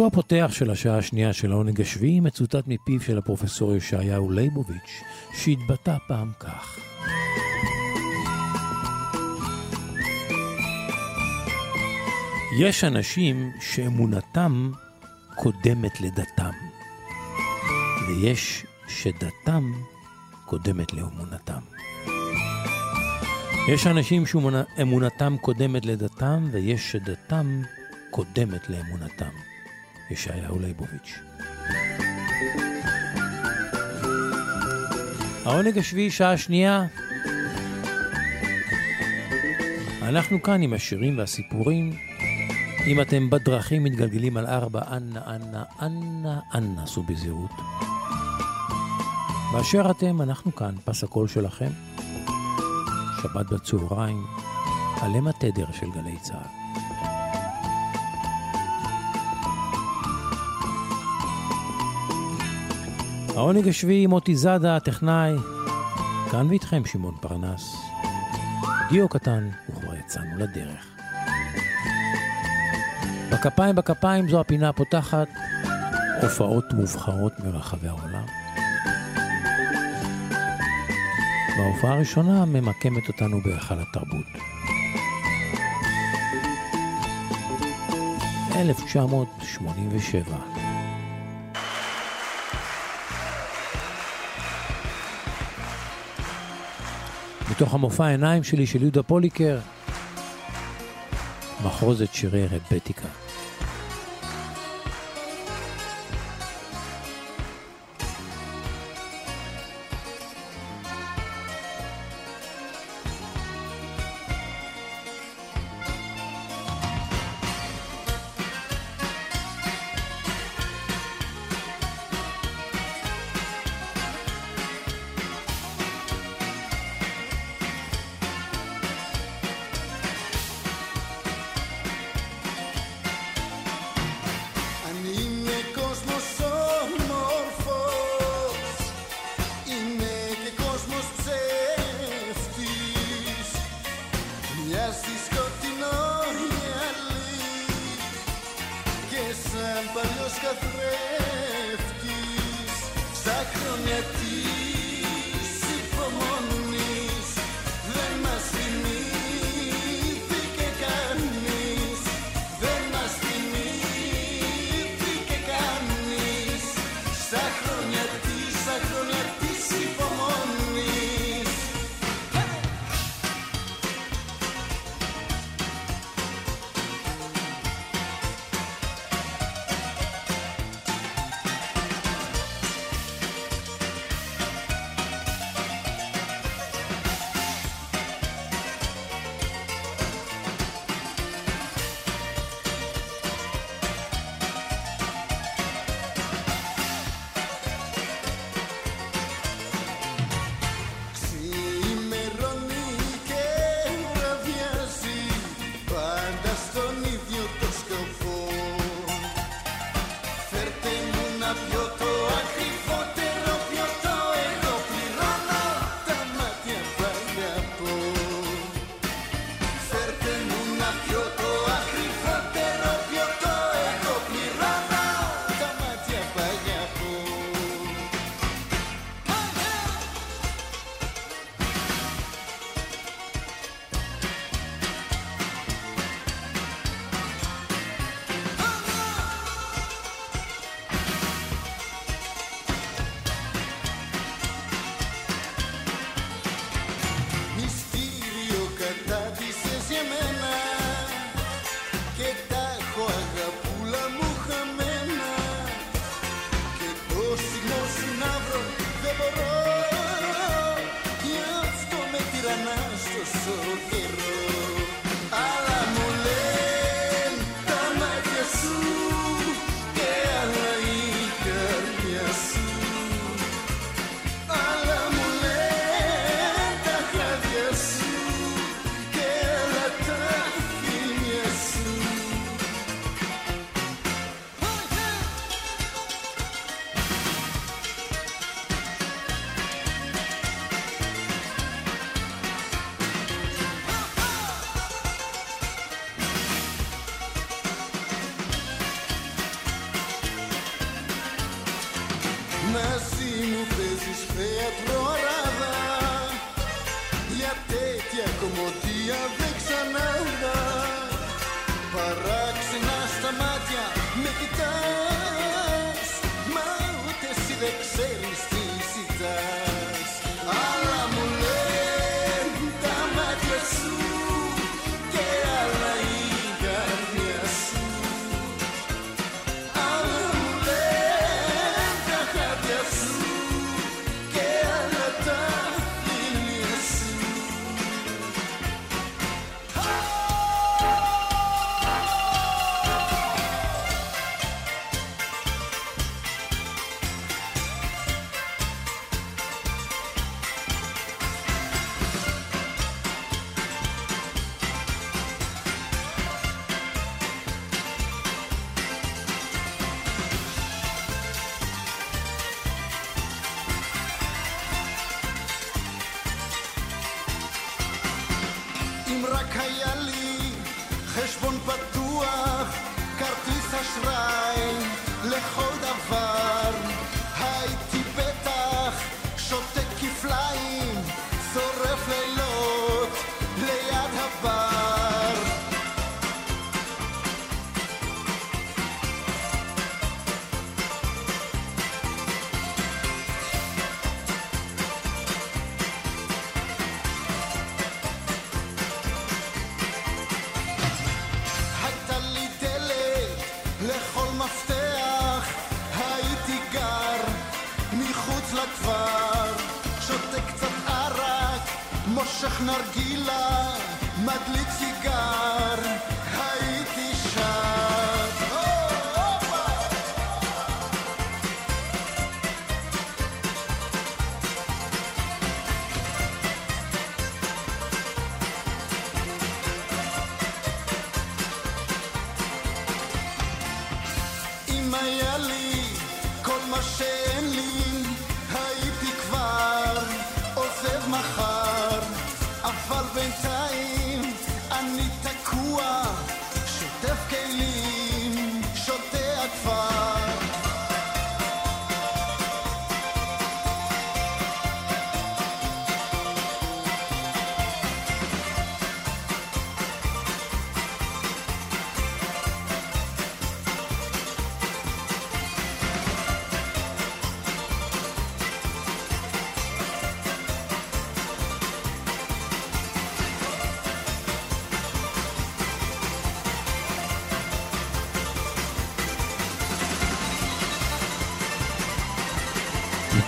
פסוקו הפותח של השעה השנייה של העונג השביעי מצוטט מפיו של הפרופסור ישעיהו ליבוביץ', שהתבטא פעם כך: יש אנשים שאמונתם קודמת לדתם, ויש שדתם קודמת לאמונתם. יש אנשים שאמונתם קודמת לדתם, ויש שדתם קודמת לאמונתם. ישעיהו ליבוביץ'. העונג השביעי, שעה שנייה. אנחנו כאן עם השירים והסיפורים. אם אתם בדרכים מתגלגלים על ארבע, אנא, אנא, אנא, אנא, עשו בזהירות. באשר אתם, אנחנו כאן, פס הקול שלכם. שבת בצהריים, עלם התדר של גלי צה"ל. העונג השביעי, מוטי זאדה, הטכנאי. כאן ואיתכם שמעון פרנס. דיו קטן, וכבר יצאנו לדרך. בכפיים בכפיים זו הפינה הפותחת, הופעות מובחרות מרחבי העולם. בהופעה הראשונה ממקמת אותנו בהיכל התרבות. 1987 מתוך המופע העיניים שלי של יהודה פוליקר, מחרוזת שירי רבטיקה.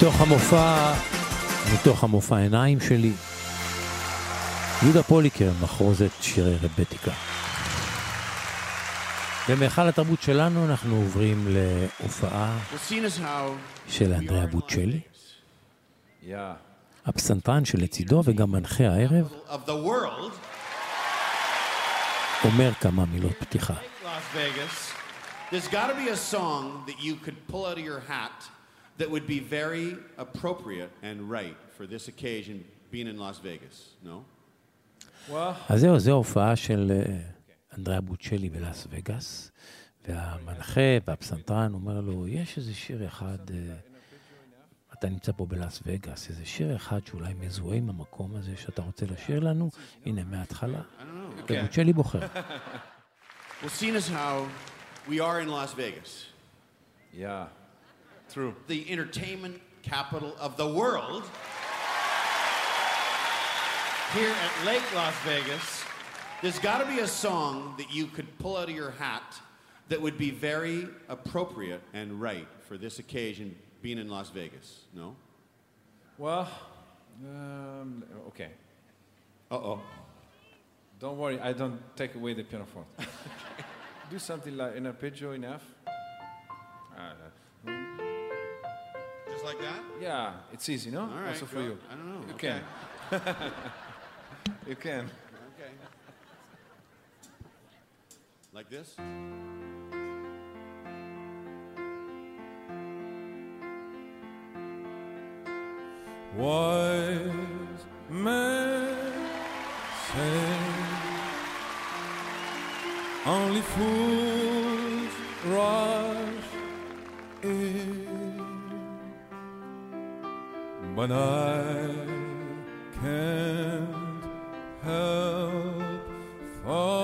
מתוך המופע, מתוך המופע עיניים שלי, יהודה פוליקר, מחרוזת שירי רבטיקה. במהיכל התרבות שלנו אנחנו עוברים להופעה של אנדריאה בוצ'לי, yeah, הפסנתרן שלצידו וגם מנחה הערב, אומר כמה מילות פתיחה. Las Vegas, there's got to be a song that you could pull out of your hat that would be very appropriate and right for this occasion, being in Las Vegas. No? אז זהו, זו הופעה של אה, אנדריאה בוצ'לי בלאס וגאס, והמנחה והפסנתרן אומר לו, יש איזה שיר אחד, אה, אתה נמצא פה בלאס וגאס, איזה שיר אחד שאולי מזוהה עם המקום הזה שאתה רוצה לשיר לנו, הנה מההתחלה. ובוצ'לי בוחר. Well, seeing as how we are in Las Vegas. Yeah, true. The entertainment capital of the world. Here at Lake Las Vegas, there's got to be a song that you could pull out of your hat that would be very appropriate and right for this occasion, being in Las Vegas? No? Well, um, okay. Uh oh. Don't worry, I don't take away the pianoforte. Do something like an arpeggio in F. like that? yeah, it's easy, no? All right, also for go- you. I don't know, You okay. can. you can. Okay. Like this? Wise men say only fools rush but I can't help falling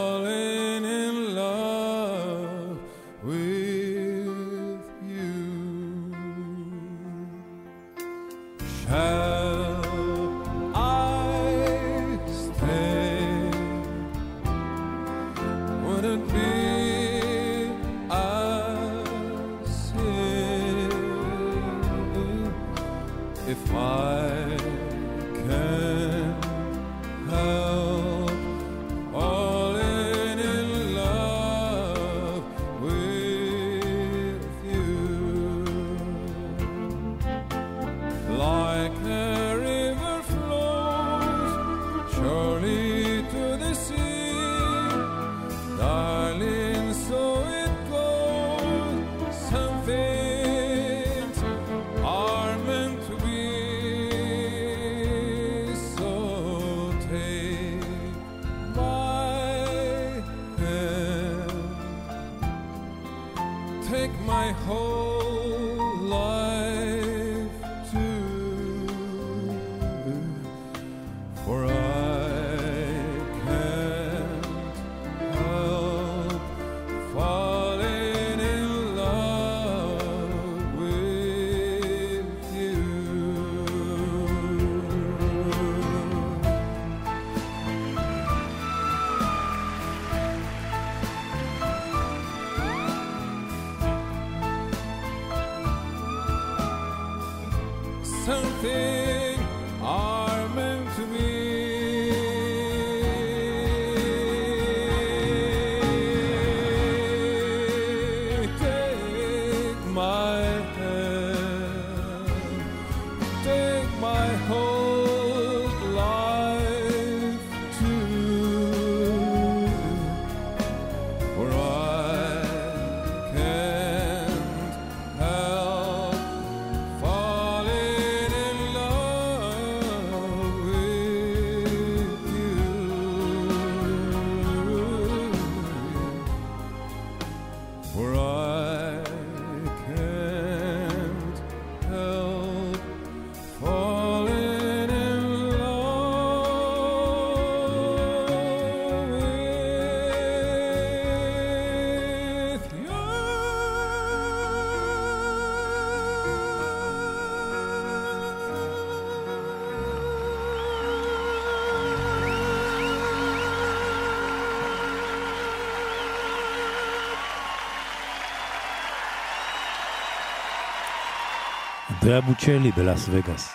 אנדריאה בוצ'לי בלאס וגאס.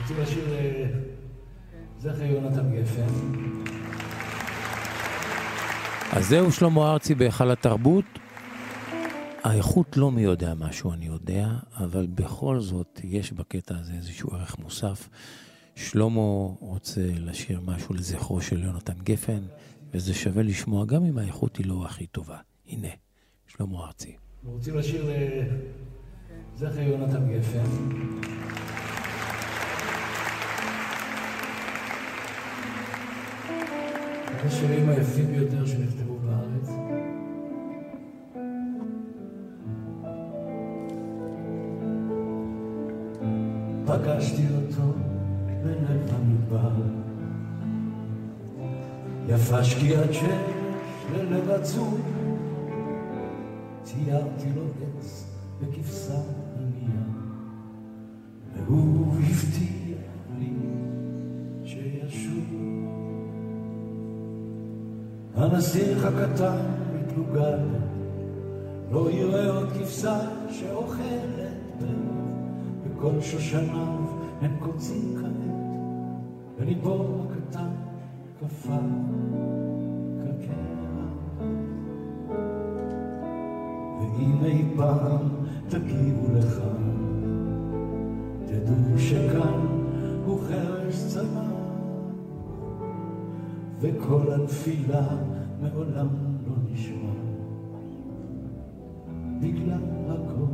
רוצים לשיר אה, זכר יונתן גפן. אז זהו שלמה ארצי בהיכל התרבות. האיכות לא מי יודע משהו, אני יודע, אבל בכל זאת יש בקטע הזה איזשהו ערך מוסף. שלמה רוצה לשיר משהו לזכרו של יונתן גפן, וזה שווה לשמוע גם אם האיכות היא לא הכי טובה. הנה, שלמה ארצי. רוצים לשיר אה, זכר יונתן גפן. אחד השירים היפים ביותר שנכתבו בארץ. פגשתי אותו בלב המדבר, יפה שקיעת שמש ללב עצוב, ציירתי לו עץ בכבשה ענייה, והוא הבטיח לי שישוב. הנסיך הקטן מתלוגל לא יראה עוד כבשה שאוכלת ברך, וכל שושניו הם קוצים כעת, וליבו הקטן קפא כקרח. ואם אי פעם תגיעו לכאן, תדעו שכאן הוא חרש צמא, וכל הנפילה מעולם לא נשמע. בגלל הכל,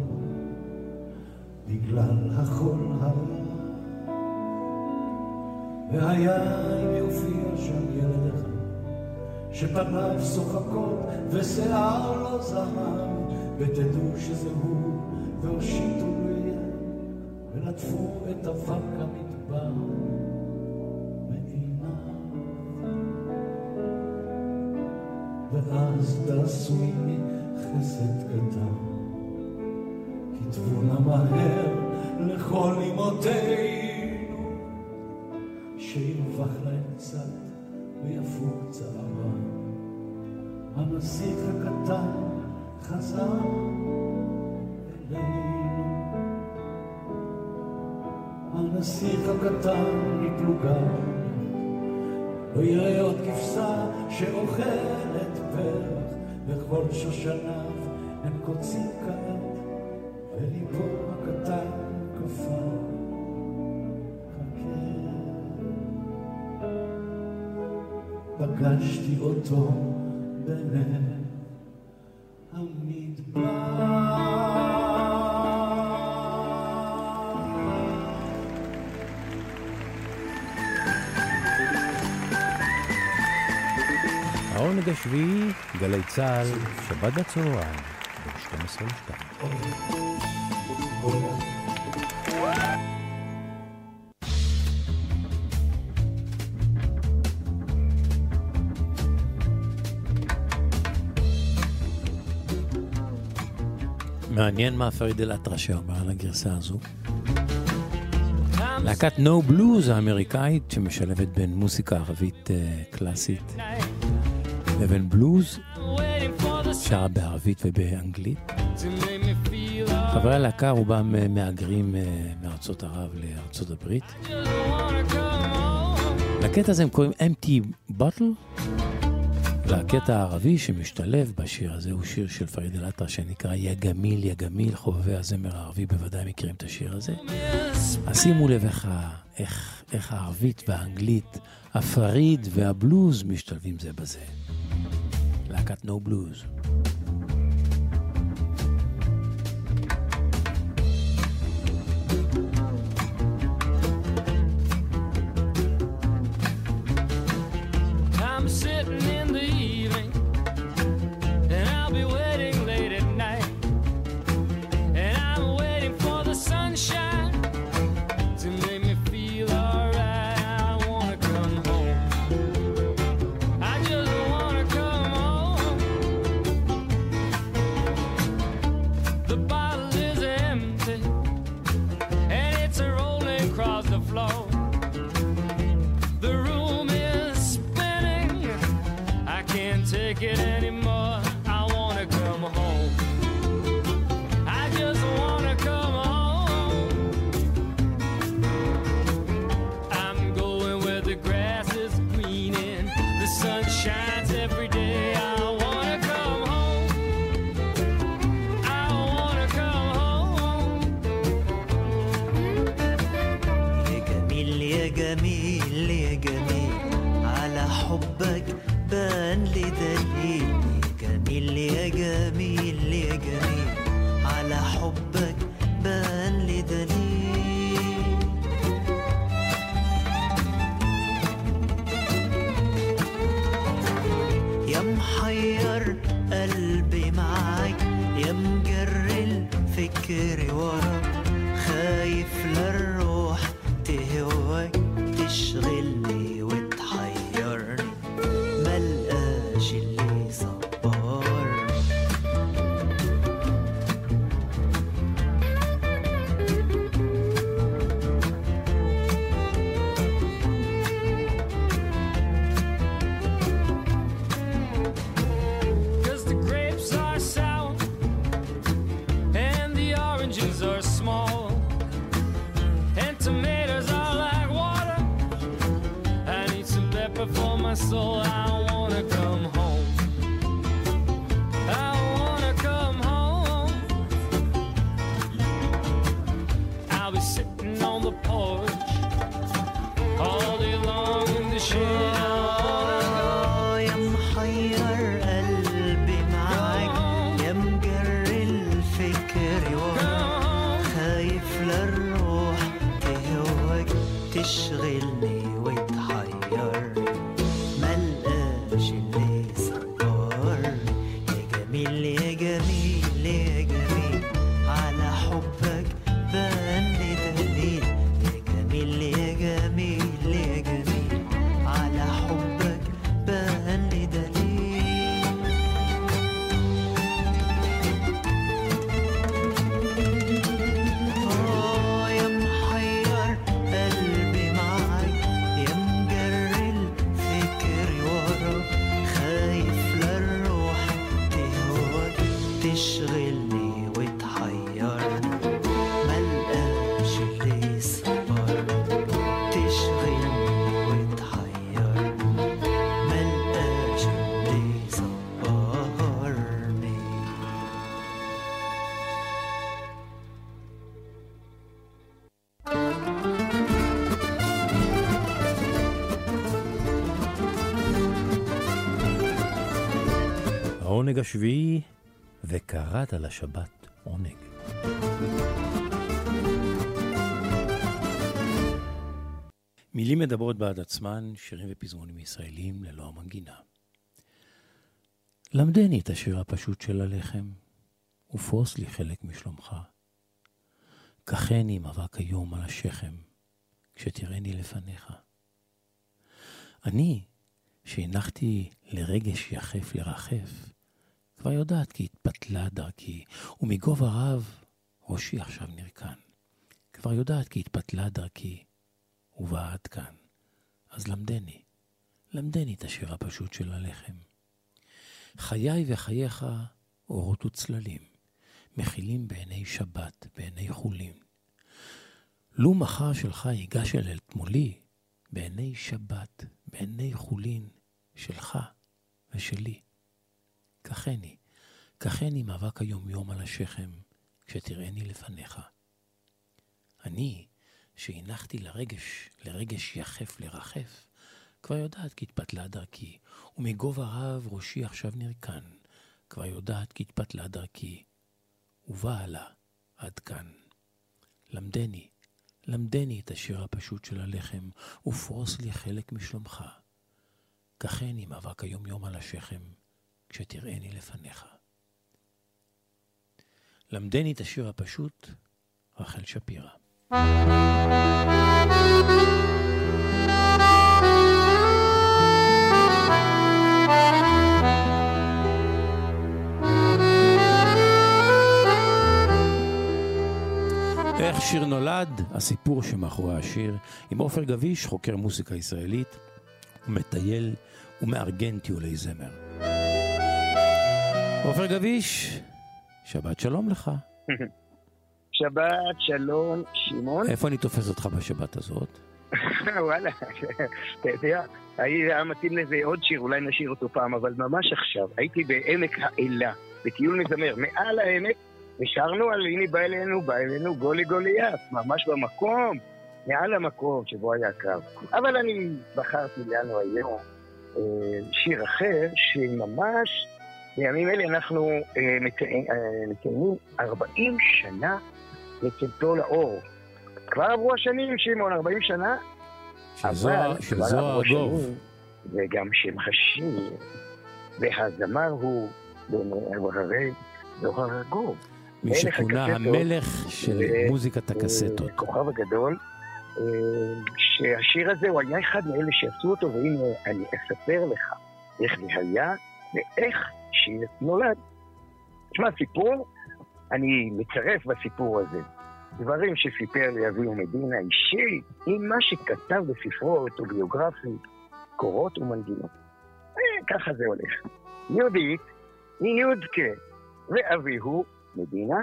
בגלל החול הרע. והיה אם יופיע שם ילד אחד, שפניו שוחקות ושיער לא זהב, ותדעו שזה הוא, והושיטו לו יד, ולטפו את אבק המדבר. ואז תעשו עימי חסד קטן, כתבו נא מהר לכל אמותינו, שירווח להם קצת ויפוג צערם. הנסיך הקטן חזר אלינו. הנסיך הקטן מפלוגה, לא יראה עוד כבשה שאוכלת פרח, וכל שושניו הם קוצים כעת, וליבו הקטן כפר. פגשתי אותו בלב העונג השביעי, גלי צה"ל, שבת בצהריים, ב-12 ל-2. מעניין מה פריד אל-אטרש אומר על הגרסה הזו. להקת נו בלוז האמריקאית שמשלבת בין מוסיקה ערבית uh, קלאסית לבין בלוז, שרה בערבית ובאנגלית. חברי הלהקה רובם uh, מהגרים uh, מארצות ערב לארצות הברית. לקטע הזה הם קוראים Empty Bottle. והקטע הערבי שמשתלב בשיר הזה הוא שיר של פריד אל שנקרא יא גמיל, יא גמיל, חובבי הזמר הערבי בוודאי מכירים את השיר הזה. אז שימו לב איך, איך, איך הערבית והאנגלית, הפריד והבלוז משתלבים זה בזה. להקת נו בלוז. I'm sitting in the evening, and I'll be waiting me. השביעי, וקראת לשבת עונג. מילים מדברות בעד עצמן, שירים ופזמונים ישראלים ללא המנגינה. למדני את השיר הפשוט של הלחם, ופרוס לי חלק משלומך. קחני עם אבק היום על השכם, כשתראני לפניך. אני, שהנחתי לרגש יחף לרחף, כבר יודעת כי התפתלה דרכי, ומגובה רב ראשי עכשיו נרקן. כבר יודעת כי התפתלה דרכי, ובאה עד כאן. אז למדני, למדני את השיר הפשוט של הלחם. חיי וחייך אורות וצללים, מכילים בעיני שבת, בעיני חולין. לו מחר שלך ייגש אל תמולי, בעיני שבת, בעיני חולין, שלך ושלי. קחני, קחני מאבק היומיום על השכם, כשתראני לפניך. אני, שהנחתי לרגש, לרגש יחף לרחף, כבר יודעת כי התפתלה דרכי, ומגובה רב ראשי עכשיו נרקן, כבר יודעת כי התפתלה דרכי, ובאה לה עד כאן. למדני, למדני את השיר הפשוט של הלחם, ופרוס לי חלק משלומך. קחני מאבק היומיום על השכם, כשתראני לפניך. למדני את השיר הפשוט, רחל שפירא. איך שיר נולד, הסיפור שמאחורי השיר, עם עופר גביש, חוקר מוזיקה ישראלית, מטייל ומארגן טיולי זמר. עופר גביש, שבת שלום לך. שבת, שלום, שמעון. איפה אני תופס אותך בשבת הזאת? וואלה, אתה יודע, היה מתאים לזה עוד שיר, אולי נשאיר אותו פעם, אבל ממש עכשיו, הייתי בעמק האלה, בטיול מזמר, מעל העמק, ושרנו על הנה בא אלינו, בא אלינו גולי גוליית, ממש במקום, מעל המקום שבו היה הקרב. אבל אני בחרתי לנו היום אה, שיר אחר, שממש בימים אלה אנחנו אה, מציינים אה, מציינים 40 שנה לצאתו לאור. כבר עברו השנים, שמעון, 40 שנה? ארגוב. השנים, וגם שם השיר, והזמר הוא במעברי זוהר ארגוב. מי שכונה המלך של ו- מוזיקת הקסטות. כוכב הגדול, אה, שהשיר הזה הוא היה אחד מאלה שעשו אותו, והנה אני אספר לך איך זה היה ואיך שיר נולד. תשמע, סיפור, אני מצרף בסיפור הזה דברים שסיפר לי אביהו מדינה אישי, עם מה שכתב בספרו האוטוביוגרפי, קורות ומנגינות. אה, ככה זה הולך. יהודית, מיודקה ואביהו מדינה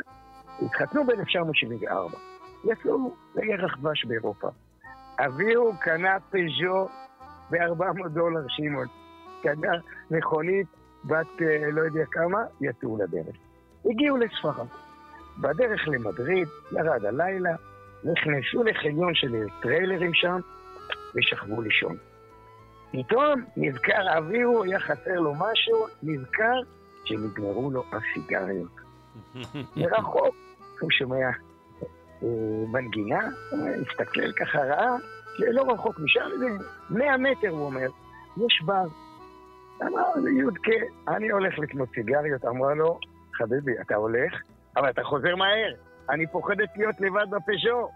התחתנו ב-400 דולר, שמעון. קנה מכונית בת אה, לא יודע כמה, יצאו לדרך. הגיעו לספרד. בדרך למדריד, ירד הלילה, נכנסו לחניון של טריילרים שם, ושכבו לישון. פתאום נזכר אביהו, היה חסר לו משהו, נזכר שנגמרו לו הסיגריות. מרחוק, הוא שומע אה, מנגינה, הסתכל ככה ראה, לא רחוק משם, זה 100 מטר, הוא אומר, יש בר. אמר יודקה, אני הולך לקנות סיגריות. אמרה לו, חביבי, אתה הולך, אבל אתה חוזר מהר. אני פוחדת להיות לבד בפז'ו.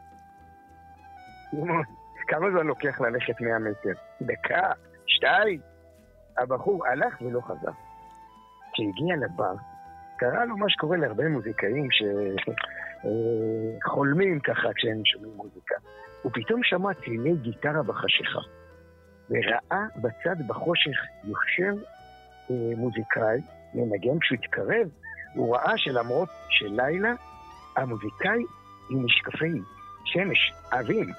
כמה זמן לוקח ללכת 100 מטר? דקה, שתיים. הבחור הלך ולא חזר. כשהגיע לבר, קרה לו מה שקורה להרבה מוזיקאים שחולמים ככה כשהם שומעים מוזיקה. הוא פתאום שמע צלילי גיטרה בחשיכה, וראה בצד בחושך יושב אה, מוזיקאי, מנגן, כשהוא התקרב, הוא ראה שלמרות שלילה, המוזיקאי עם משקפי שמש עבים.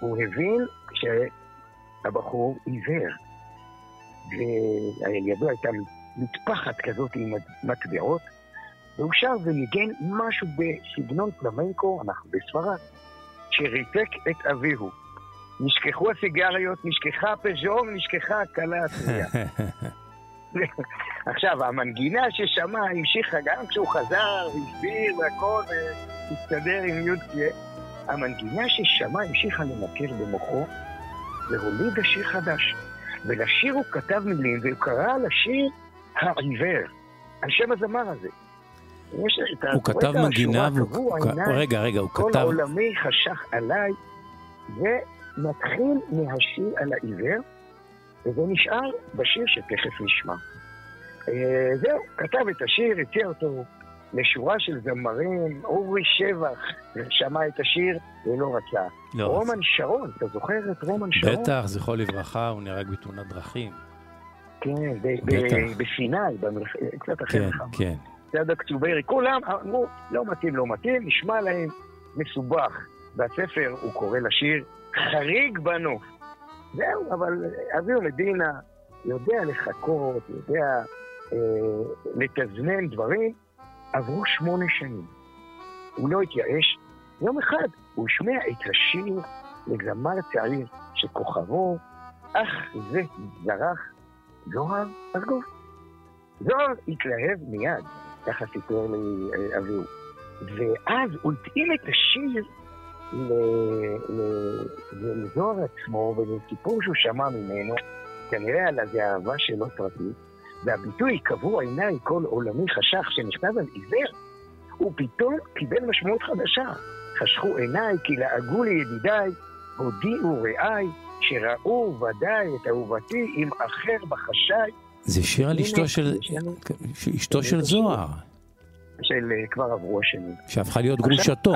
הוא הבין שהבחור עיוור, ועל ידו הייתה מטפחת כזאת עם מטבעות, והוא שר וניגן משהו בסגנון פלמנקו, אנחנו בספרד, שריתק את אביהו. נשכחו הסיגריות, נשכחה הפז'ו ונשכחה הכלה הטריה. עכשיו, המנגינה ששמע המשיכה גם כשהוא חזר, הסביר והכל, והסתדר עם יודקיה. המנגינה ששמע המשיכה למכר במוחו, והולידה שיר חדש. ולשיר הוא כתב מילים, והוא קרא לשיר העיוור, על שם הזמר הזה. הוא כתב מנגינה, והוא- "קבעו הוא- עיניי, רגע, רגע, הוא כל כתב- עולמי חשך עליי, ונתחיל מהשיר על העיוור, וזה נשאר בשיר שתכף נשמע. אה, זהו, כתב את השיר, הציע אותו לשורה של זמרים, אורי שבח שמע את השיר ולא רצה. לא רומן שרון, אתה זוכר את רומן שרון? בטח, זכרו לברכה, הוא נהרג בתאונת דרכים. כן, ב- בטח. ב- בסיני, במלח- קצת אחרי כן, מלחמה. כן. צד הקצוברי, כולם אמרו, לא מתאים, לא מתאים, נשמע להם מסובך. בספר הוא קורא לשיר חריג בנוף. זהו, אבל אביהו מדינה יודע לחכות, יודע אה, לתזמן דברים. עברו שמונה שנים. הוא לא התייאש. יום אחד הוא השמיע את השיר לזמר צעיר שכוכבו, אך זה זרח, זוהר ארגוב. זוהר התלהב מיד, ככה סיפר לי אה, אביהו. ואז הוא התאים את השיר לזוהר עצמו ולסיפור שהוא שמע ממנו, כנראה על איזה אהבה שלו פרטית, והביטוי קבעו עיניי כל עולמי חשך שנכתב על עיוור, הוא פתאום קיבל משמעות חדשה. חשכו עיניי כי לעגו לי ידידיי, הודיעו רעיי, שראו ודאי את אהובתי עם אחר בחשאי. זה שיר על אשתו של... אשתו של זוהר, של אה, כבר עברו השנים. שהפכה להיות גרושתו.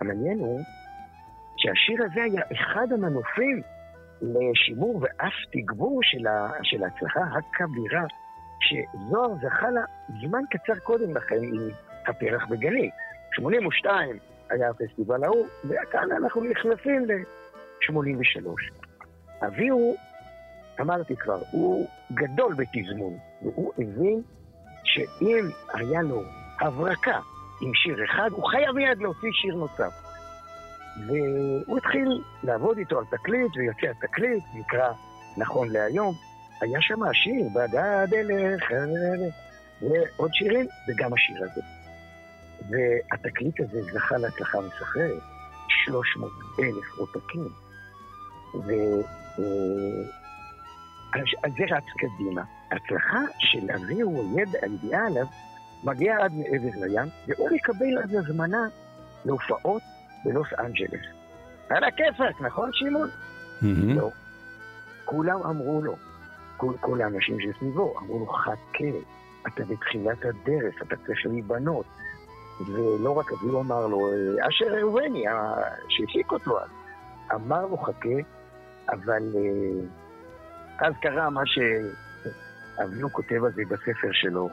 המעניין הוא שהשיר הזה היה אחד המנופים לשימור ואף תגבור של, ה, של ההצלחה הכבירה שזוהר זכה לה זמן קצר קודם לכן עם הפרח בגני. 82 היה הפסטיבל ההוא, וכאן אנחנו נכנסים ל-83. אביהו, אמרתי כבר, הוא גדול בתזמון, והוא הבין שאם היה לו הברקה עם שיר אחד, הוא חייב מיד להוציא שיר נוסף. והוא התחיל לעבוד איתו על תקליט, ויוצא התקליט, נקרא נכון להיום. היה שם השיר, בדד אלך, ועוד שירים, וגם השיר הזה. והתקליט הזה זכה להצלחה מסחררת, 300 אלף עותקים. אז זה רץ קדימה. ההצלחה של אביהו, הידע, הידיעה עליו, מגיעה עד מעבר לים, והוא מקבל אז הזמנה להופעות בלוס אנג'לס. על הכיפאק, נכון שמעון? לא. כולם אמרו לו, כל, כל האנשים שסביבו, אמרו לו, חכה, אתה בתחילת הדרך, אתה צריך להיבנות. ולא רק אביהו אמר לו, אה, אשר ראובני, ה- שהפיק אותו אז, אמר לו, חכה, אבל אה, אז קרה מה שאביהו כותב על זה בספר שלו.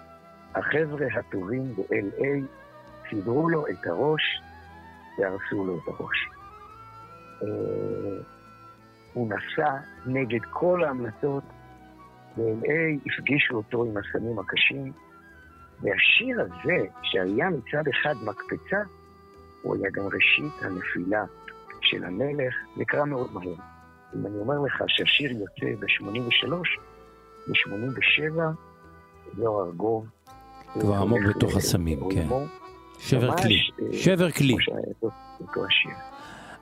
החבר'ה הטובים ב-LA סידרו לו את הראש והרסו לו את הראש. אה, הוא נסע נגד כל ההמלצות, והם הפגישו אותו עם הסמים הקשים, והשיר הזה, שהיה מצד אחד מקפצה, הוא היה גם ראשית הנפילה של המלך, קרה מאוד מהר. אם אני אומר לך שהשיר יוצא ב-83, ב-87, זוהר ארגוב. כבר עמוק בתוך הסמים, כן. שבר כלי, אה, שבר כלי.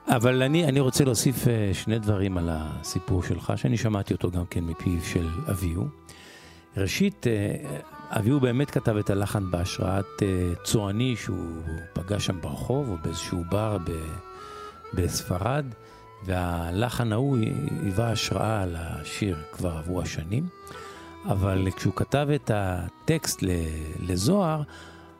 אבל אני, אני רוצה להוסיף אה, שני דברים על הסיפור שלך, שאני שמעתי אותו גם כן מפיו של אביהו. ראשית, אה, אביהו באמת כתב את הלחן בהשראת צועני שהוא פגש שם ברחוב או באיזשהו בר ב- בספרד, והלחן ההוא היווה השראה על השיר כבר עברו השנים. אבל כשהוא כתב את הטקסט לזוהר,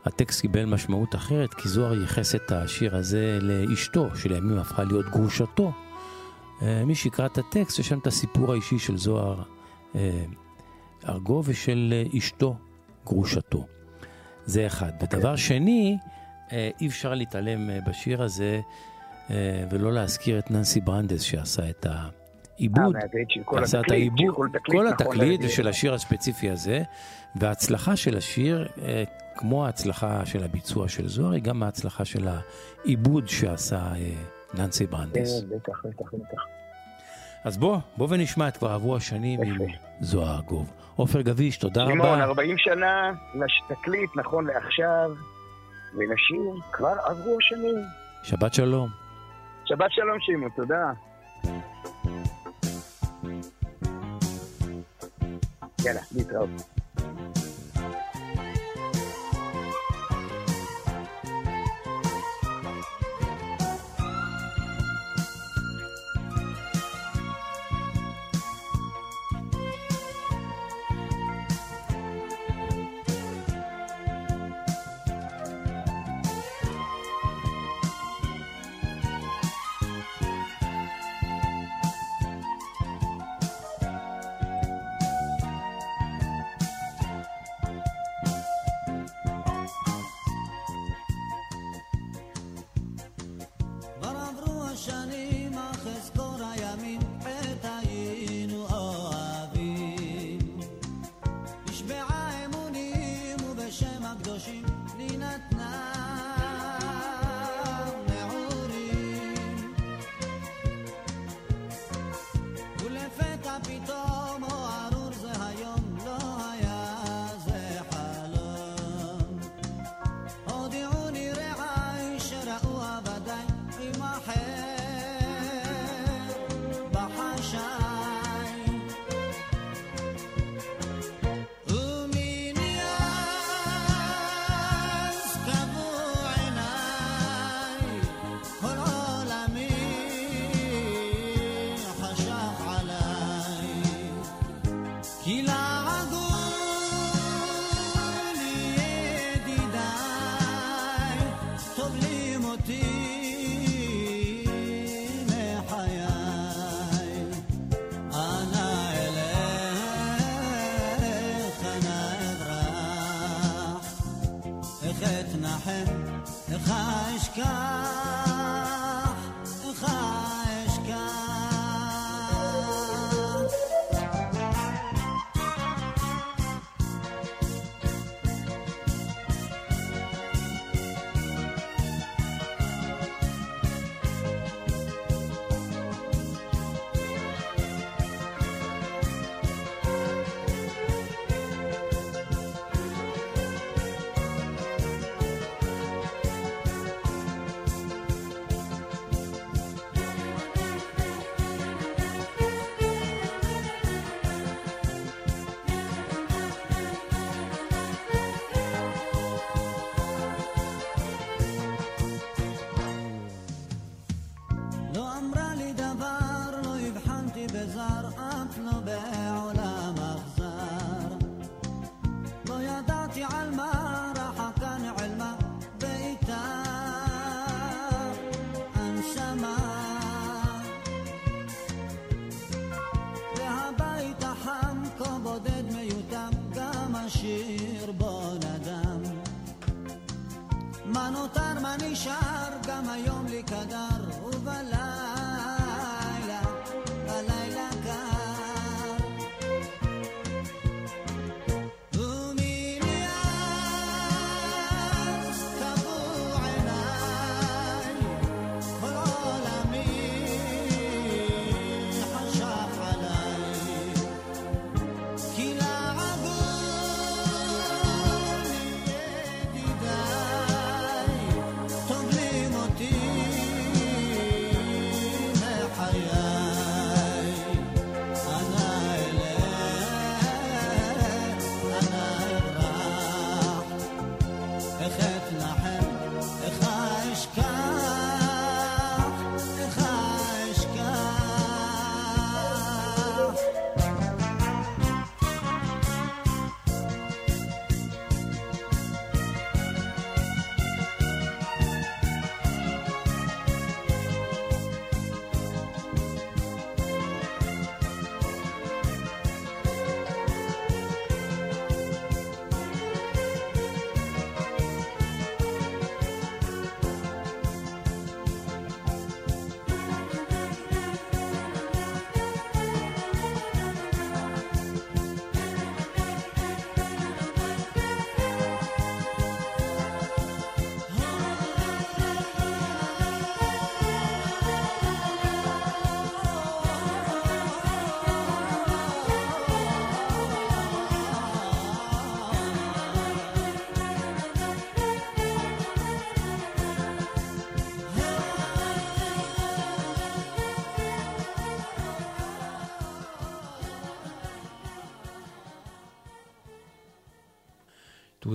הטקסט קיבל משמעות אחרת, כי זוהר ייחס את השיר הזה לאשתו, שלימים הפכה להיות גרושתו. אה, מי שיקרא את הטקסט, יש שם את הסיפור האישי של זוהר אה, ארגוב ושל אשתו, גרושתו. זה אחד. ודבר שני, אה, אי אפשר להתעלם בשיר הזה ולא להזכיר את ננסי ברנדס שעשה את העיבוד. אה, של עשה את העיבוד, של כל תקליט, כל נכון, התקליט להביא. ושל השיר הספציפי הזה, וההצלחה של השיר, אה, כמו ההצלחה של הביצוע של זוהר, היא גם ההצלחה של העיבוד שעשה אה, ננסי ברנדס. כן, בטח, בטח, בטח. אז בוא, בוא ונשמע את כבר עברו השנים עם זוהר ארגוב. עופר גביש, תודה לימון, רבה. 40 שנה לתקליט, נכון לעכשיו, ולשיר כבר עברו השנים. שבת שלום. שבת שלום שמעון, תודה. Ya listo.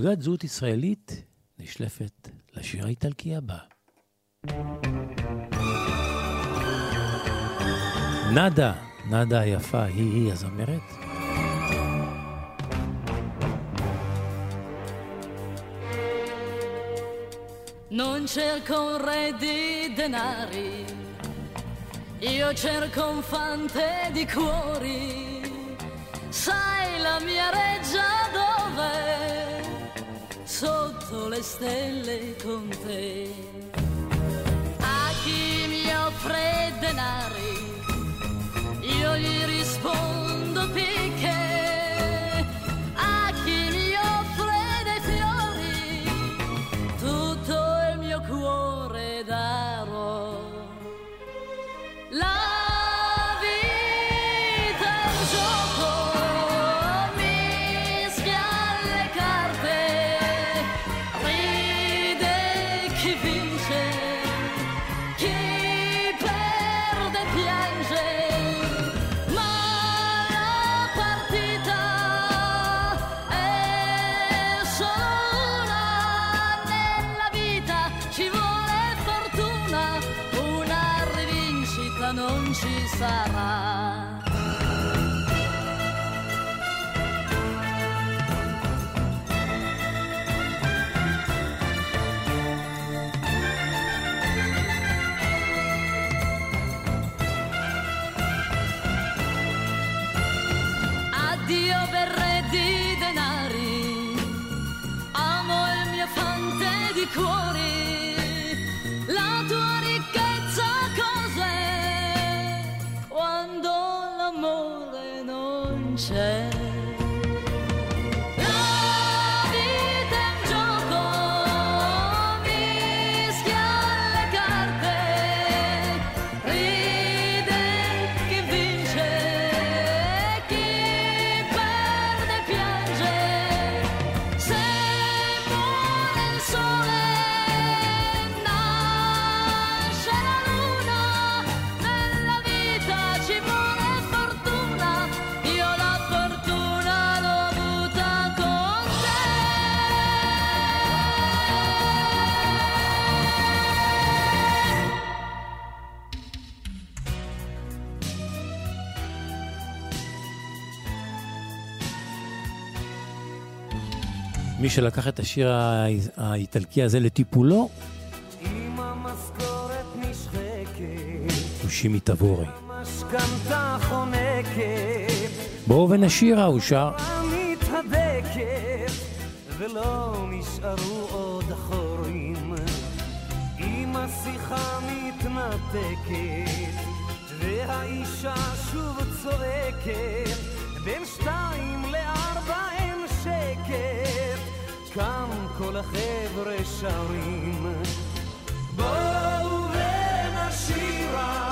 תעודת זהות ישראלית נשלפת לשיר האיטלקי הבא. נאדה, נאדה היפה, היא-היא הזמרת. Non cerco un re di denari, io cerco un fante di cuori. le stelle con te. A chi mi offre denari, io gli rispondo. מי שלקח את השיר האיטלקי הזה לטיפולו הוא שימי תבורי. בואו ונשירה הוא שר. ולא נשארו עוד חורים, אם השיחה מתנתקת, והאישה שוב צועקת, בין שתיים לארבע קם כל החבר'ה שרים. בואו ונשירה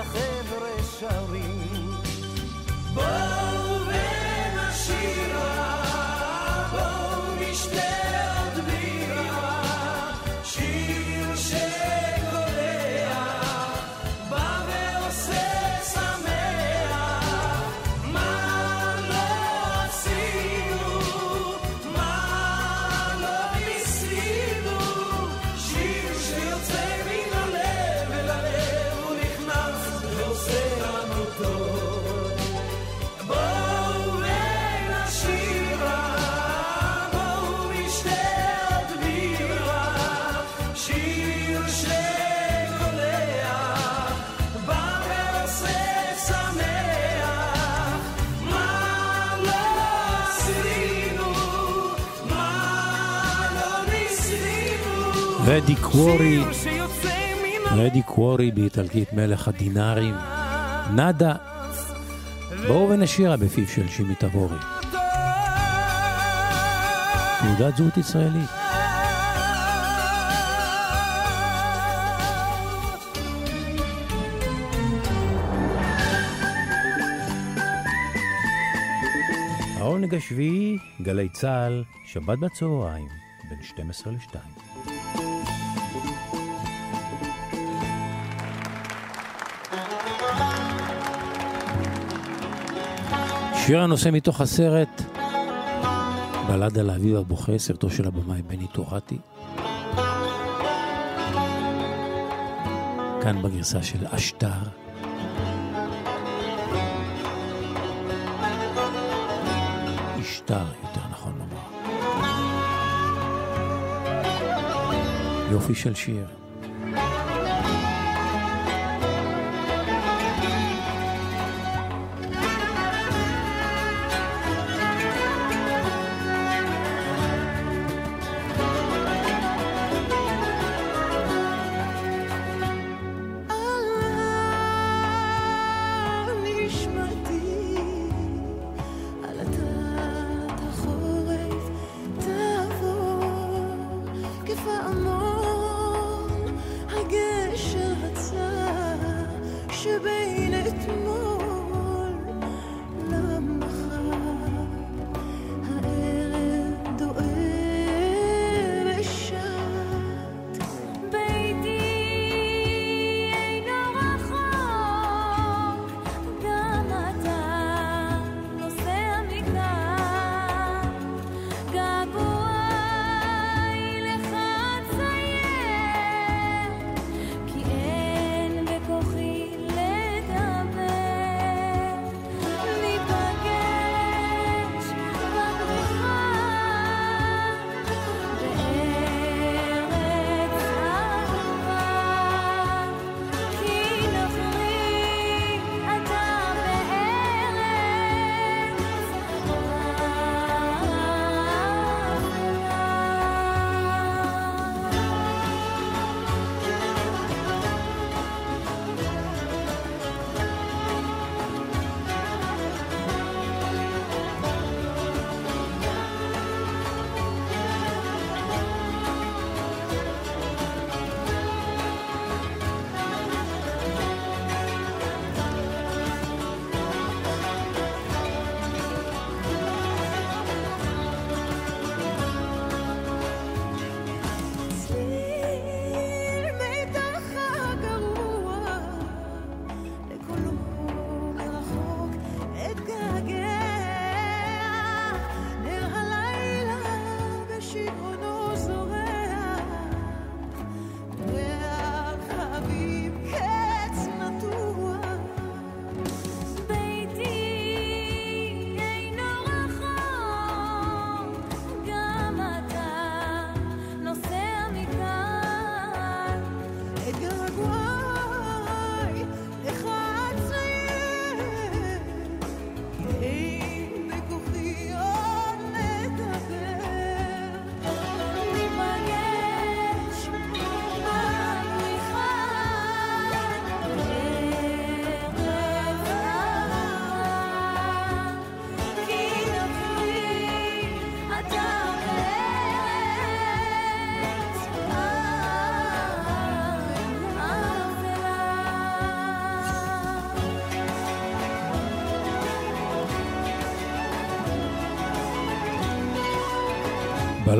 החבר'ה שרים. בוא רדי קוורי, רדי קוורי באיטלקית מלך הדינארים, נאדה. בואו ונשירה בפיו של שימי תבורי. תעודת זהות ישראלית. העונג השביעי, גלי צה"ל, שבת בצהריים, בין 12 ל-2. שיר הנושא מתוך הסרט בלד על האביב הבוכה, סרטו של הבמאי בני טורטי. כאן בגרסה של אשטר. אשטר, יותר נכון לומר. יופי של שיר.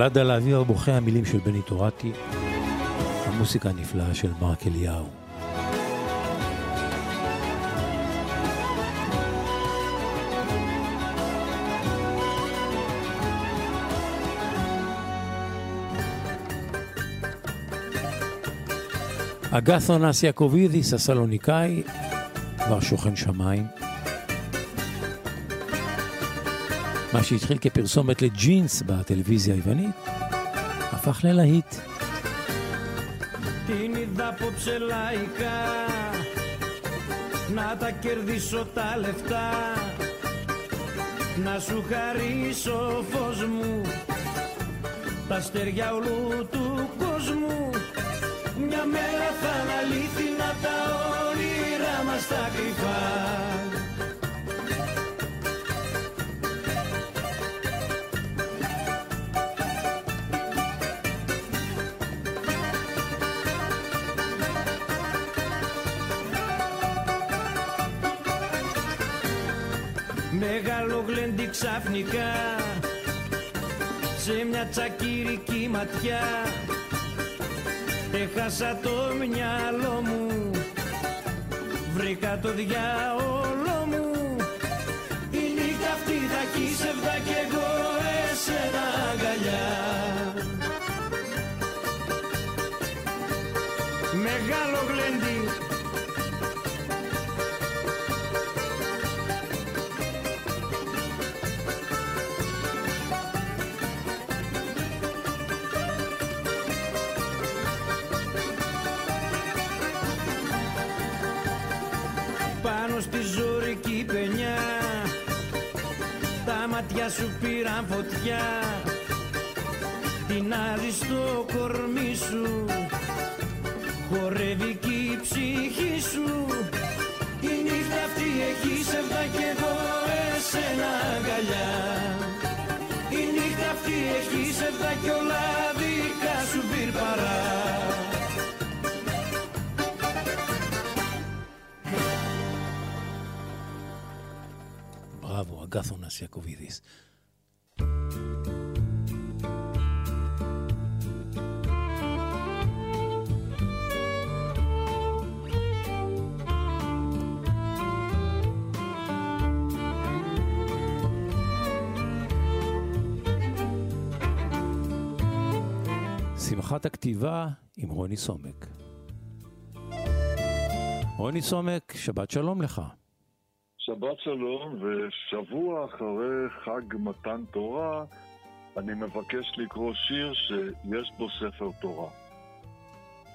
בלד על האוויר הבוכה המילים של בני טורטי, המוסיקה הנפלאה של מרק אליהו. אגת'ונס יעקובידיס הסלוניקאי, כבר שוכן שמיים. מה שהתחיל כפרסומת לג'ינס בטלוויזיה היוונית, הפך ללהיט. Την είδα απόψε λαϊκά Να τα κερδίσω τα λεφτά Να σου χαρίσω φως μου τα αστέρια όλου του κόσμου μια μέρα θα είναι αλήθινα τα όνειρά μας τα κρυφά Μεγάλο γλέντι ξαφνικά σε μια τσακυρική ματιά. Έχασα το μυαλό μου βρήκα το διάολο μου. Η νύχτα αυτή θα κοίσευτα κι εγώ εσένα αγκαλιά ζωρική πενιά. Τα μάτια σου πήραν φωτιά. Την άλλη στο κορμί σου. Χορεύει κι η ψυχή σου. Η νύχτα αυτή έχει σεβδά κι εγώ εσένα αγκαλιά. Η νύχτα αυτή έχει σεβδά κι όλα δικά σου πυρπαρά אגתונס יעקובידיס. שמחת הכתיבה עם רוני סומק. רוני סומק, שבת שלום לך. שבת שלום, ושבוע אחרי חג מתן תורה, אני מבקש לקרוא שיר שיש בו ספר תורה.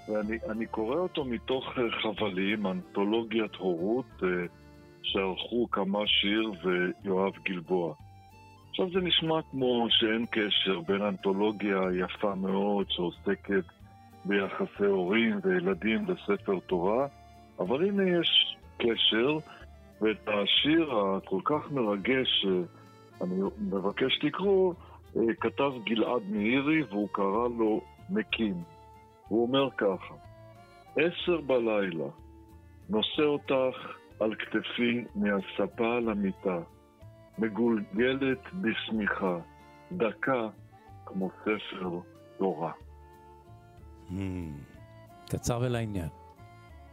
ואני אני קורא אותו מתוך אה, חבלים, אנתולוגיית הורות, אה, שערכו כמה שיר ויואב גלבוע. עכשיו זה נשמע כמו שאין קשר בין אנתולוגיה יפה מאוד שעוסקת ביחסי הורים וילדים לספר תורה, אבל הנה יש קשר, ואת השיר הכל כך מרגש שאני מבקש לקרוא, אה, כתב גלעד מאירי והוא קרא לו מקים. הוא אומר ככה: עשר בלילה, נושא אותך על כתפי מהספה למיטה, מגולגלת בשמיכה, דקה כמו ספר תורה. קצר ולעניין.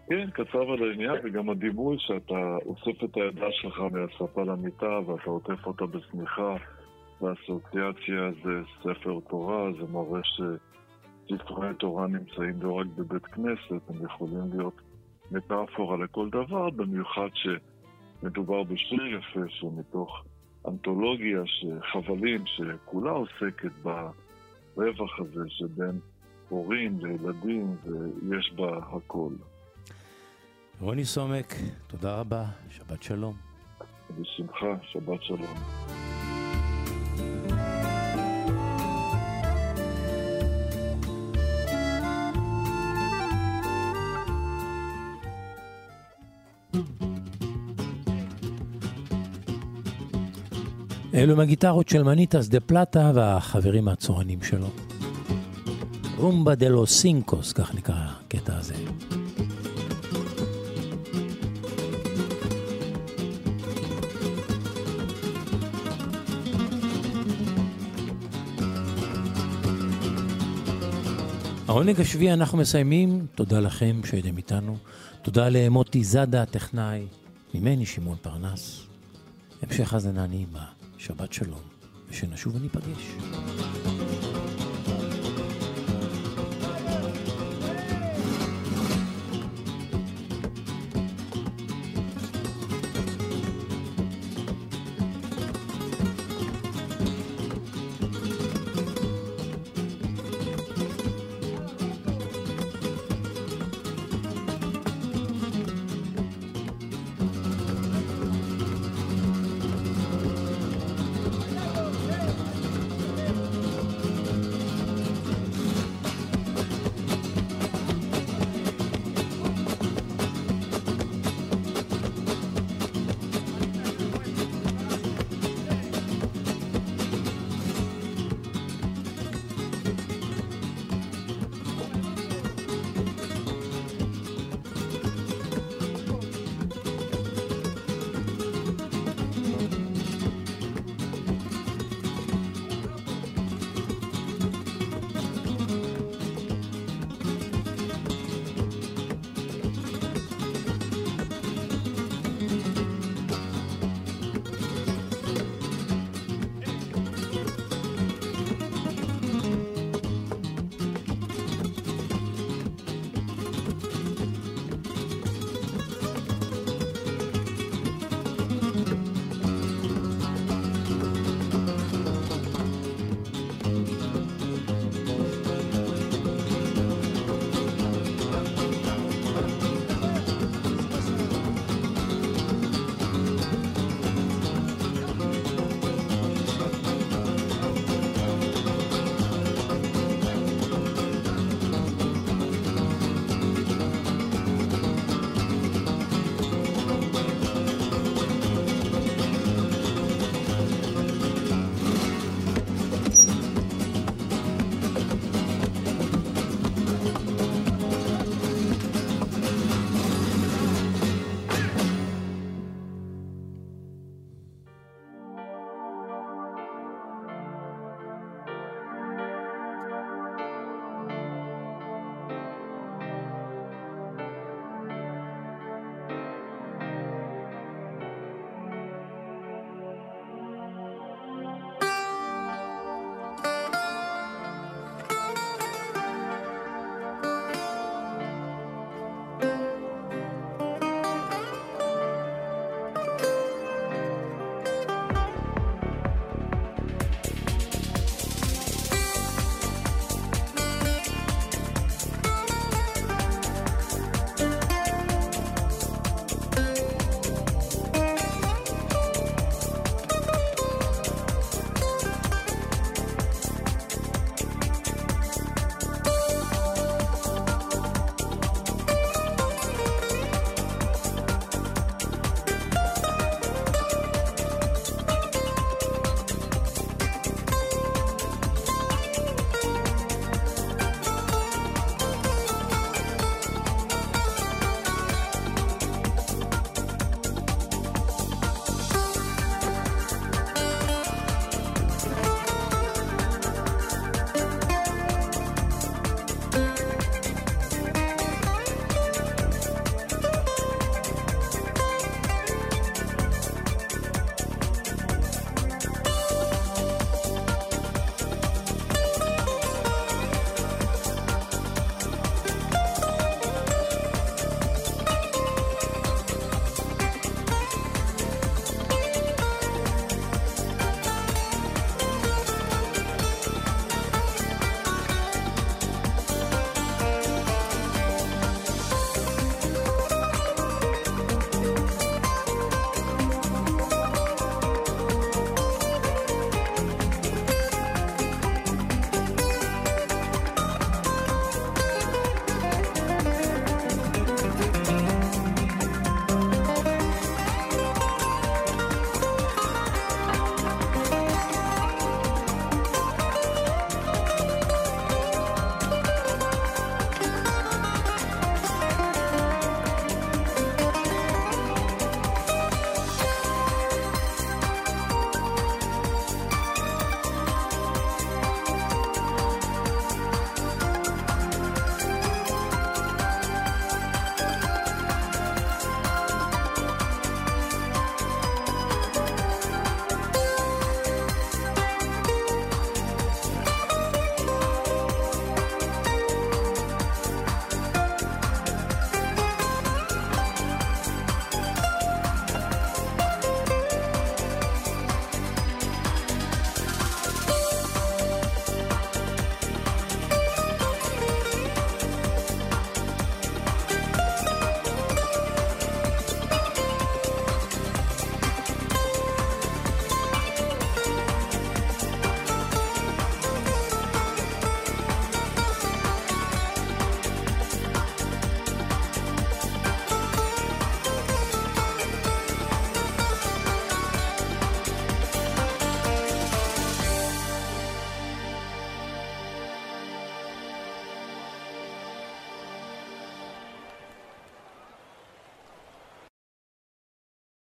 כן, קצר העניין, וגם הדימוי שאתה אוסף את הידה שלך מהספה למיטה ואתה עוטף אותה בשמיכה, והאסוציאציה זה ספר תורה, זה מראה שספרי תורה נמצאים לא רק בבית כנסת, הם יכולים להיות מטאפורה לכל דבר, במיוחד שמדובר בשיר יפה שהוא מתוך אנתולוגיה, חבלים, שכולה עוסקת ברווח הזה שבין הורים לילדים, ויש בה הכל. רוני סומק, תודה רבה, שבת שלום. בשמחה, שבת שלום. אלו הם הגיטרות של מניטס דה פלטה והחברים הצוענים שלו. Rumba de los cincos, כך נקרא הקטע הזה. העונג השביעי אנחנו מסיימים, תודה לכם שהייתם איתנו, תודה למוטי זאדה הטכנאי, ממני שמעון פרנס. המשך האזנה נעימה, שבת שלום, ושנשוב וניפגש.